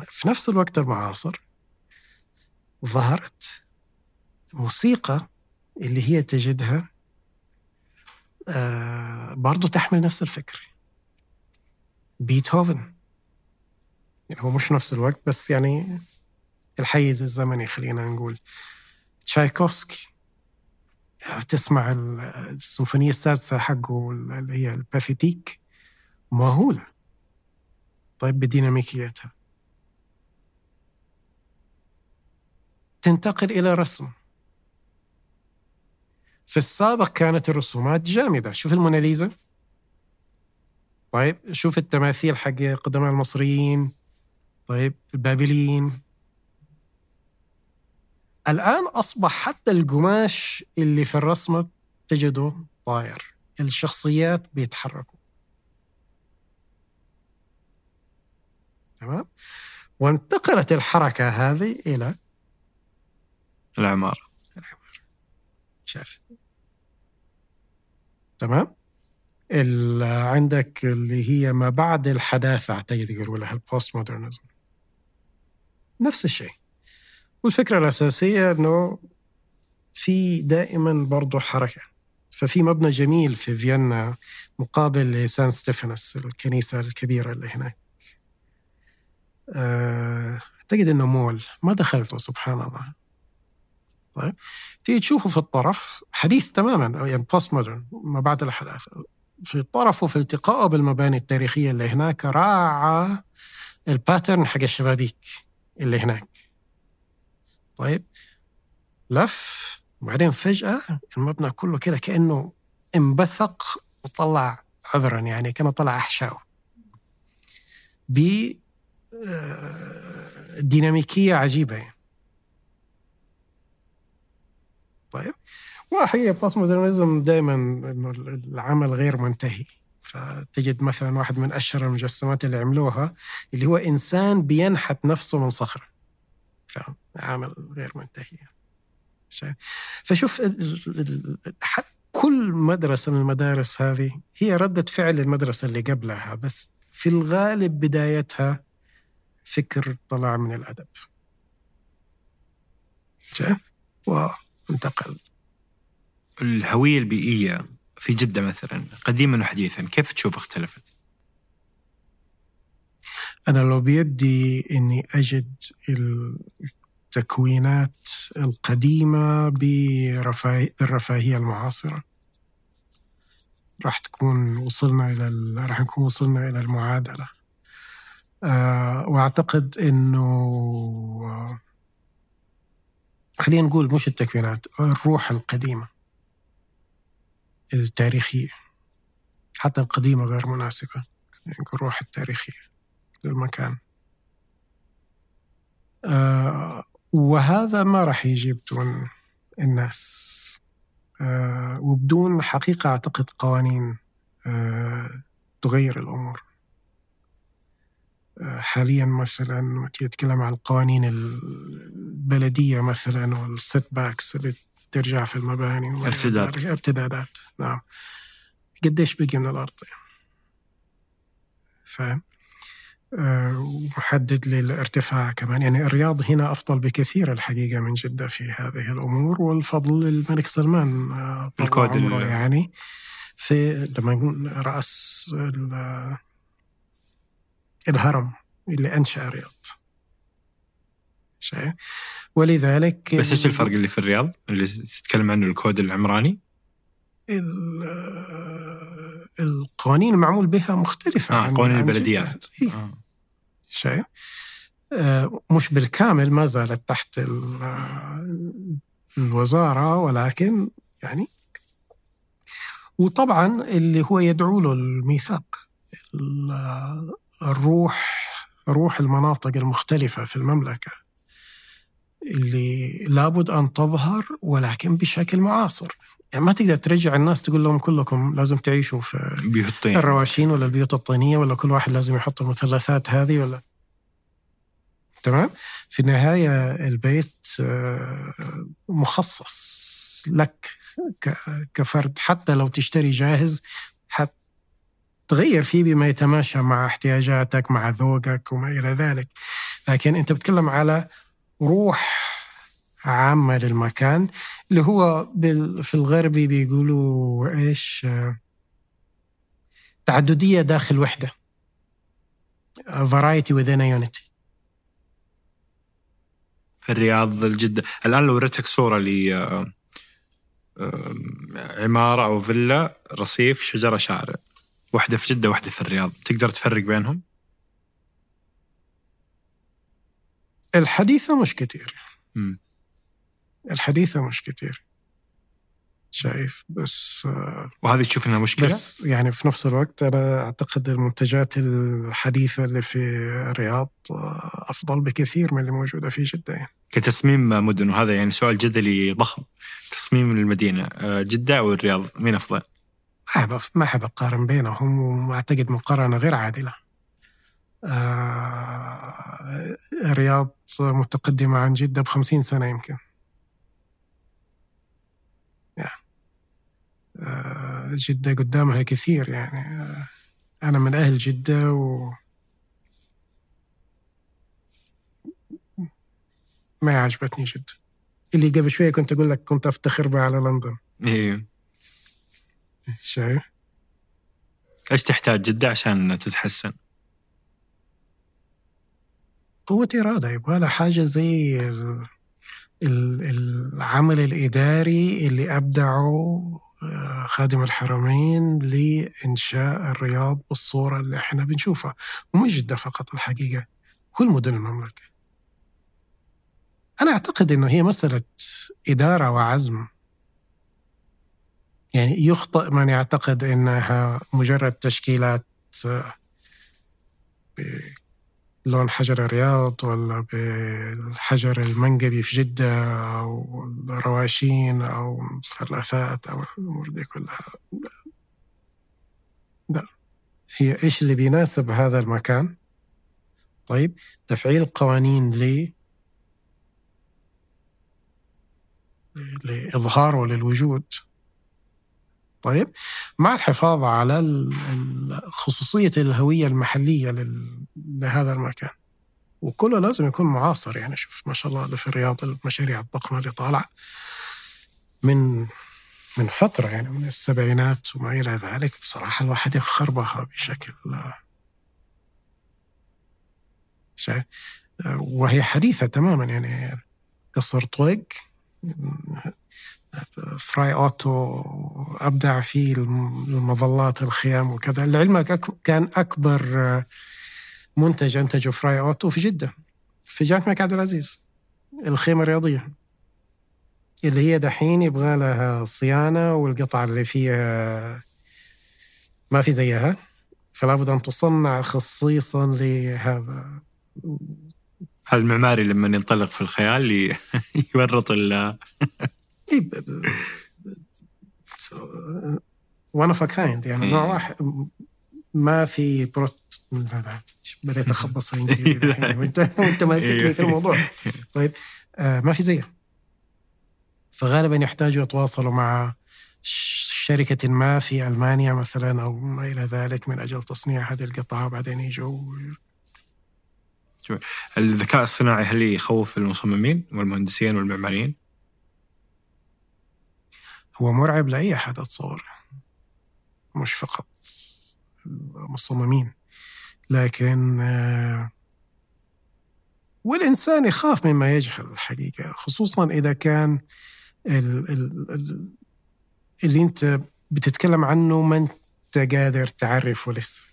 في نفس الوقت المعاصر ظهرت موسيقى اللي هي تجدها آه برضو تحمل نفس الفكر. بيتهوفن. يعني هو مش نفس الوقت بس يعني الحيز الزمني خلينا نقول. تشايكوفسكي. تسمع ال- السيمفونية السادسة حقه اللي هي الباثيتيك؟ مهولة. طيب بديناميكيتها. تنتقل إلى رسم. في السابق كانت الرسومات جامدة. شوف الموناليزا. طيب شوف التماثيل حق قدماء المصريين. طيب البابليين. الآن أصبح حتى القماش اللي في الرسمة تجده طاير. الشخصيات بيتحركوا. تمام؟ وانتقلت الحركة هذه إلى العمارة. شاف تمام؟ عندك اللي هي ما بعد الحداثة أعتقد يقولوا لها البوست مودرنزم نفس الشيء. والفكرة الأساسية أنه في دائما برضو حركة. ففي مبنى جميل في فيينا مقابل ل Saint Stephan's الكنيسة الكبيرة اللي هناك. آه، أعتقد أنه مول. ما دخلته سبحان الله. طيب تيجي تشوفه في الطرف حديث تماما يعني postmodern ما بعد الحداثة في الطرف وفي التقائه بالمباني التاريخية اللي هناك راعى ال pattern حق الشبابيك اللي هناك. طيب. لف وبعدين فجأة المبنى كله كده كأنه انبثق وطلع عذرا يعني كأنه طلع أحشاءه. ب آه، ديناميكية عجيبة. يعني. طيب. وهي postmodernism دائما إنه العمل غير منتهي. فتجد مثلا واحد من أشهر المجسمات اللي عملوها اللي هو إنسان بينحت نفسه من صخرة. فاهم عمل غير منتهي؟ فشوف كل مدرسة من المدارس هذه هي ردة فعل المدرسة اللي قبلها بس في الغالب بدايتها فكر طلع من الأدب شايف؟ وانتقل الهوية البيئية في جدة مثلا قديما وحديثا كيف تشوف اختلفت؟ أنا لو بيدي إني أجد التكوينات القديمة بالرفاهية المعاصرة راح تكون وصلنا إلى راح نكون وصلنا إلى المعادلة. آه، وأعتقد إنه آه، خلينا نقول مش التكوينات الروح القديمة التاريخية. حتى القديمة غير مناسبة يعني الروح التاريخية. للمكان آه وهذا ما راح يجي بدون الناس. آه وبدون حقيقة أعتقد قوانين آه تغير الأمور. آه حاليا مثلا يتكلم عن القوانين البلدية مثلا والست باكس اللي ترجع في المباني ارتداد. ارتدادات نعم. قديش بقي من الأرض؟ فاهم؟ ومحدد للارتفاع كمان. يعني الرياض هنا أفضل بكثير الحقيقة من جدة في هذه الأمور والفضل للملك سلمان الكود يعني. في لما رأس الهرم اللي أنشأ الرياض. شيء ولذلك بس إيش الفرق اللي في الرياض؟ اللي تتكلم عنه الكود العمراني؟ القوانين المعمول بها مختلفة آه قوانين البلديات؟ آه. شيء. آه مش بالكامل ما زالت تحت الوزارة ولكن يعني وطبعا اللي هو يدعو له الميثاق الروح روح المناطق المختلفة في المملكة اللي لابد أن تظهر ولكن بشكل معاصر. يعني ما تقدر ترجع الناس تقول لهم كلكم لازم تعيشوا في بيوت طين الرواشين ولا البيوت الطينية ولا كل واحد لازم يحط المثلثات هذه ولا تمام؟ في النهاية البيت مخصص لك كفرد حتى لو تشتري جاهز تغير فيه بما يتماشى مع احتياجاتك مع ذوقك وما إلى ذلك. لكن أنت بتتكلم على روح عامة للمكان اللي هو في الغربي بيقولوا إيش تعددية داخل وحدة. variety within a unity الرياض الجدة. الآن لو وريتك صورة ل عمارة أو فيلا رصيف شجرة شارع. واحدة في جدة واحدة في الرياض. تقدر تفرق بينهم؟ الحديثة مش كتير م. الحديثة مش كتير شايف بس وهذه تشوف إنها مشكلة؟ بس يعني في نفس الوقت أنا أعتقد المنتجات الحديثة اللي في الرياض أفضل بكثير من اللي موجودة في جدة يعني. كتصميم مدن وهذا يعني سؤال جدلي ضخم تصميم المدينة جدة أو الرياض مين أفضل؟ ما أحب ما أحب أقارن بينهم واعتقد مقارنة غير عادلة. آه الرياض متقدمة عن جدة ب 50 سنة يمكن. جدة قدامها كثير يعني. أنا من أهل جدة و ما عجبتني جدة اللي قبل شوية كنت أقول لك كنت أفتخر بها على لندن. إيه. شايف؟ إيش تحتاج جدة عشان تتحسن؟ قوة إرادة يبغى لها حاجة زي العمل الإداري اللي أبدعه خادم الحرمين لإنشاء الرياض بالصورة اللي إحنا بنشوفها ومش جدة فقط الحقيقة. كل مدن المملكة. أنا أعتقد أنه هي مسألة إدارة وعزم. يعني يخطئ من يعتقد أنها مجرد تشكيلات لون حجر الرياض ولا بالحجر المنقبي في جدة أو الرواشين أو مثلثات أو الأمور دي كلها. لا. هي إيش اللي بيناسب هذا المكان؟ طيب تفعيل قوانين ل لإظهاره للوجود طيب. مع الحفاظ على خصوصية الهوية المحلية لهذا المكان. وكله لازم يكون معاصر يعني. شوف ما شاء الله في الرياض المشاريع الضخمة اللي طالعة. من من فترة يعني من السبعينات وما إلى ذلك. بصراحة الواحد يفخر بها بشكل وهي حديثة تماما يعني. قصر طويق فراي أوتو أبدع في المظلات الخيام وكذا. لعلمك كان أكبر منتج أنتجه فراي أوتو في جدة في جامعة الملك عبد العزيز الخيمة الرياضية. اللي هي دحين يبغى لها صيانة والقطعة اللي فيها ما في زيها فلا بد أن تصنع خصيصا لهذا هذا المعماري لما ينطلق في الخيال يورط one of kind يعني نوع واحد. ما في برضو بديت أخبص في انجليزي وانت وأنت ماسكني في الموضوع. طيب آه ما في زيه. فغالبا يحتاجوا يتواصلوا مع شركة ما في ألمانيا مثلا أو ما إلى ذلك من أجل تصنيع هذه القطعة. وبعدين يجوا الذكاء الصناعي هل يخوف المصممين والمهندسين والمعماريين؟ هو مرعب لأي أحد أتصور. مش فقط المصممين لكن آه، والإنسان يخاف مما يجهل الحقيقة خصوصا إذا كان ال ال اللي أنت بتتكلم عنه ما أنت قادر تعرفه لسه.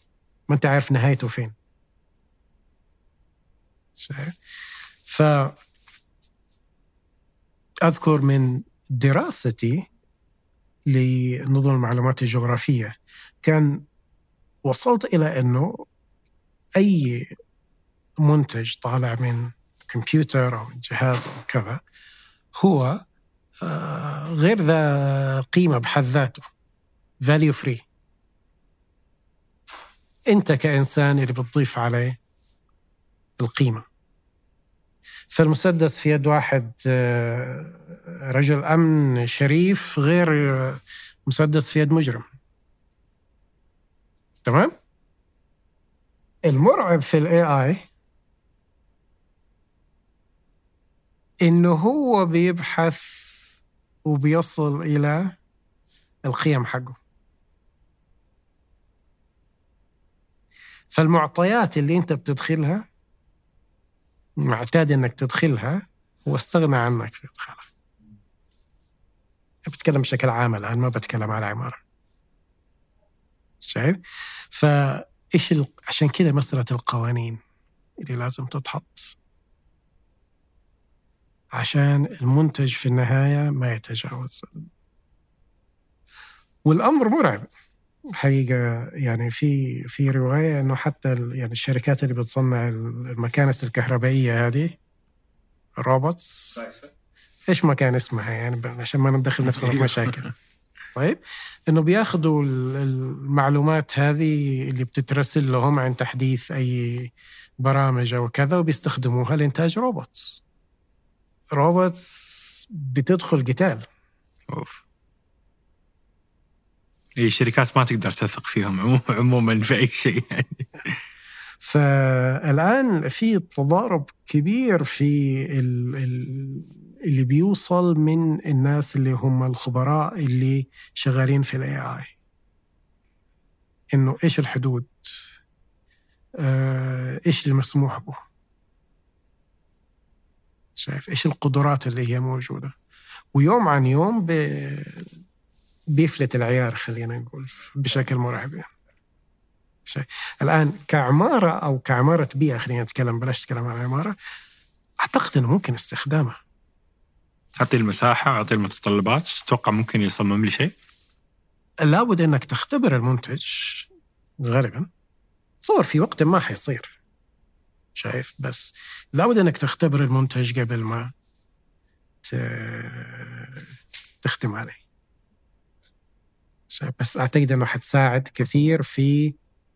ما أنت عارف نهايته فين. ف أذكر من دراستي لنظم المعلومات الجغرافية. كان وصلت إلى أنه أي منتج طالع من كمبيوتر أو جهاز أو كذا هو آه، غير ذا قيمة بحد ذاته. Value free. أنت كإنسان اللي بتضيف عليه القيمة. فالمسدس في يد واحد آه، رجل أمن شريف غير مسدس في يد مجرم. تمام؟ المرعب في الاي اي إنه هو بيبحث وبيصل إلى القيم حقه. فالمعطيات اللي أنت بتدخلها معتاد إنك تدخلها هو استغنى عنك في إدخالها. بتكلم بشكل عام الآن ما بتكلم على عمارة. شايف؟ فإيش ال... عشان كذا مسألة القوانين اللي لازم تتحط. عشان المنتج في النهاية ما يتجاوز. والأمر مرعب. حقيقة يعني في في رواية إنه حتى يعني الشركات اللي بتصنع المكانس الكهربائية هذه robots. إيش ما كان اسمها يعني عشان ما ندخل نفسنا في مشاكل. طيب إنه بياخذوا المعلومات هذه اللي بتترسل لهم عن تحديث أي برامج أو كذا وبيستخدموها لإنتاج robots. robots بتدخل قتال. أوف. اي الشركات ما تقدر تثق فيهم عموما في أي شيء يعني. فالآن في تضارب كبير في ال ال اللي بيوصل من الناس اللي هم الخبراء اللي شغالين في الاي اي إنه إيش الحدود؟ آه، إيش المسموح به؟ شايف إيش القدرات اللي هي موجودة؟ ويوم عن يوم بيفلت العيار خلينا نقول بشكل مرعب. يعني. الآن كعمارة أو كعمارة بيئة خلينا نتكلم بلاش نتكلم عن عمارة أعتقد إنه ممكن استخدامها. أعطي المساحة أعطي المتطلبات تتوقع ممكن يصمم لي شيء؟ لابد إنك تختبر المنتج غالبا. صور في وقت ما حيصير. شايف؟ بس لابد إنك تختبر المنتج قبل ما تختم عليه. بس أعتقد انه حتساعد كثير في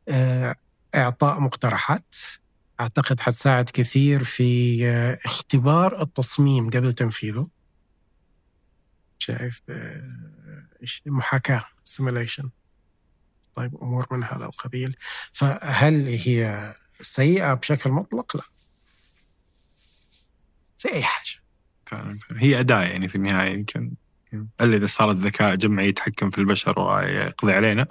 آه، إعطاء مقترحات. أعتقد حتساعد كثير في آه، اختبار التصميم قبل تنفيذه. شايف آه، محاكاة سيميليشن طيب أمور من هذا القبيل. فهل هي سيئة بشكل مطلق؟ لا. زي أي حاجة. فعلا. هي أداة يعني في النهاية يمكن. الا إذا صارت ذكاء جمعي يتحكم في البشر ويقضي علينا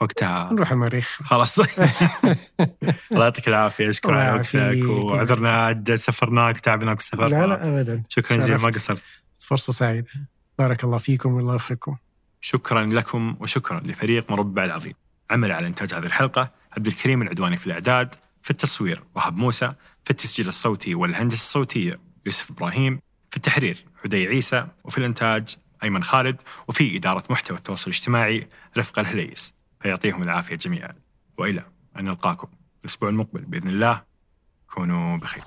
وقتها نروح المريخ خلاص. الله يعطيك العافية. اشكر على وقتك وعذرنا سفرناك تعبناك بالسفر لا لا ابدا. شكرا جزيلا ما قصرت. فرصة سعيدة. بارك الله فيكم والله يوفقكم شكرا لكم وشكرا لفريق مربع العظيم. عمل على إنتاج هذه الحلقة عبد الكريم العدواني في الإعداد في التصوير وهب موسى في التسجيل الصوتي والهندسة الصوتية يوسف إبراهيم في التحرير عدي عيسى وفي الإنتاج أيمن خالد وفي إدارة محتوى التواصل الاجتماعي رفقة الهليس. فيعطيهم العافية جميعا. وإلى أن نلقاكم الأسبوع المقبل بإذن الله. كونوا بخير.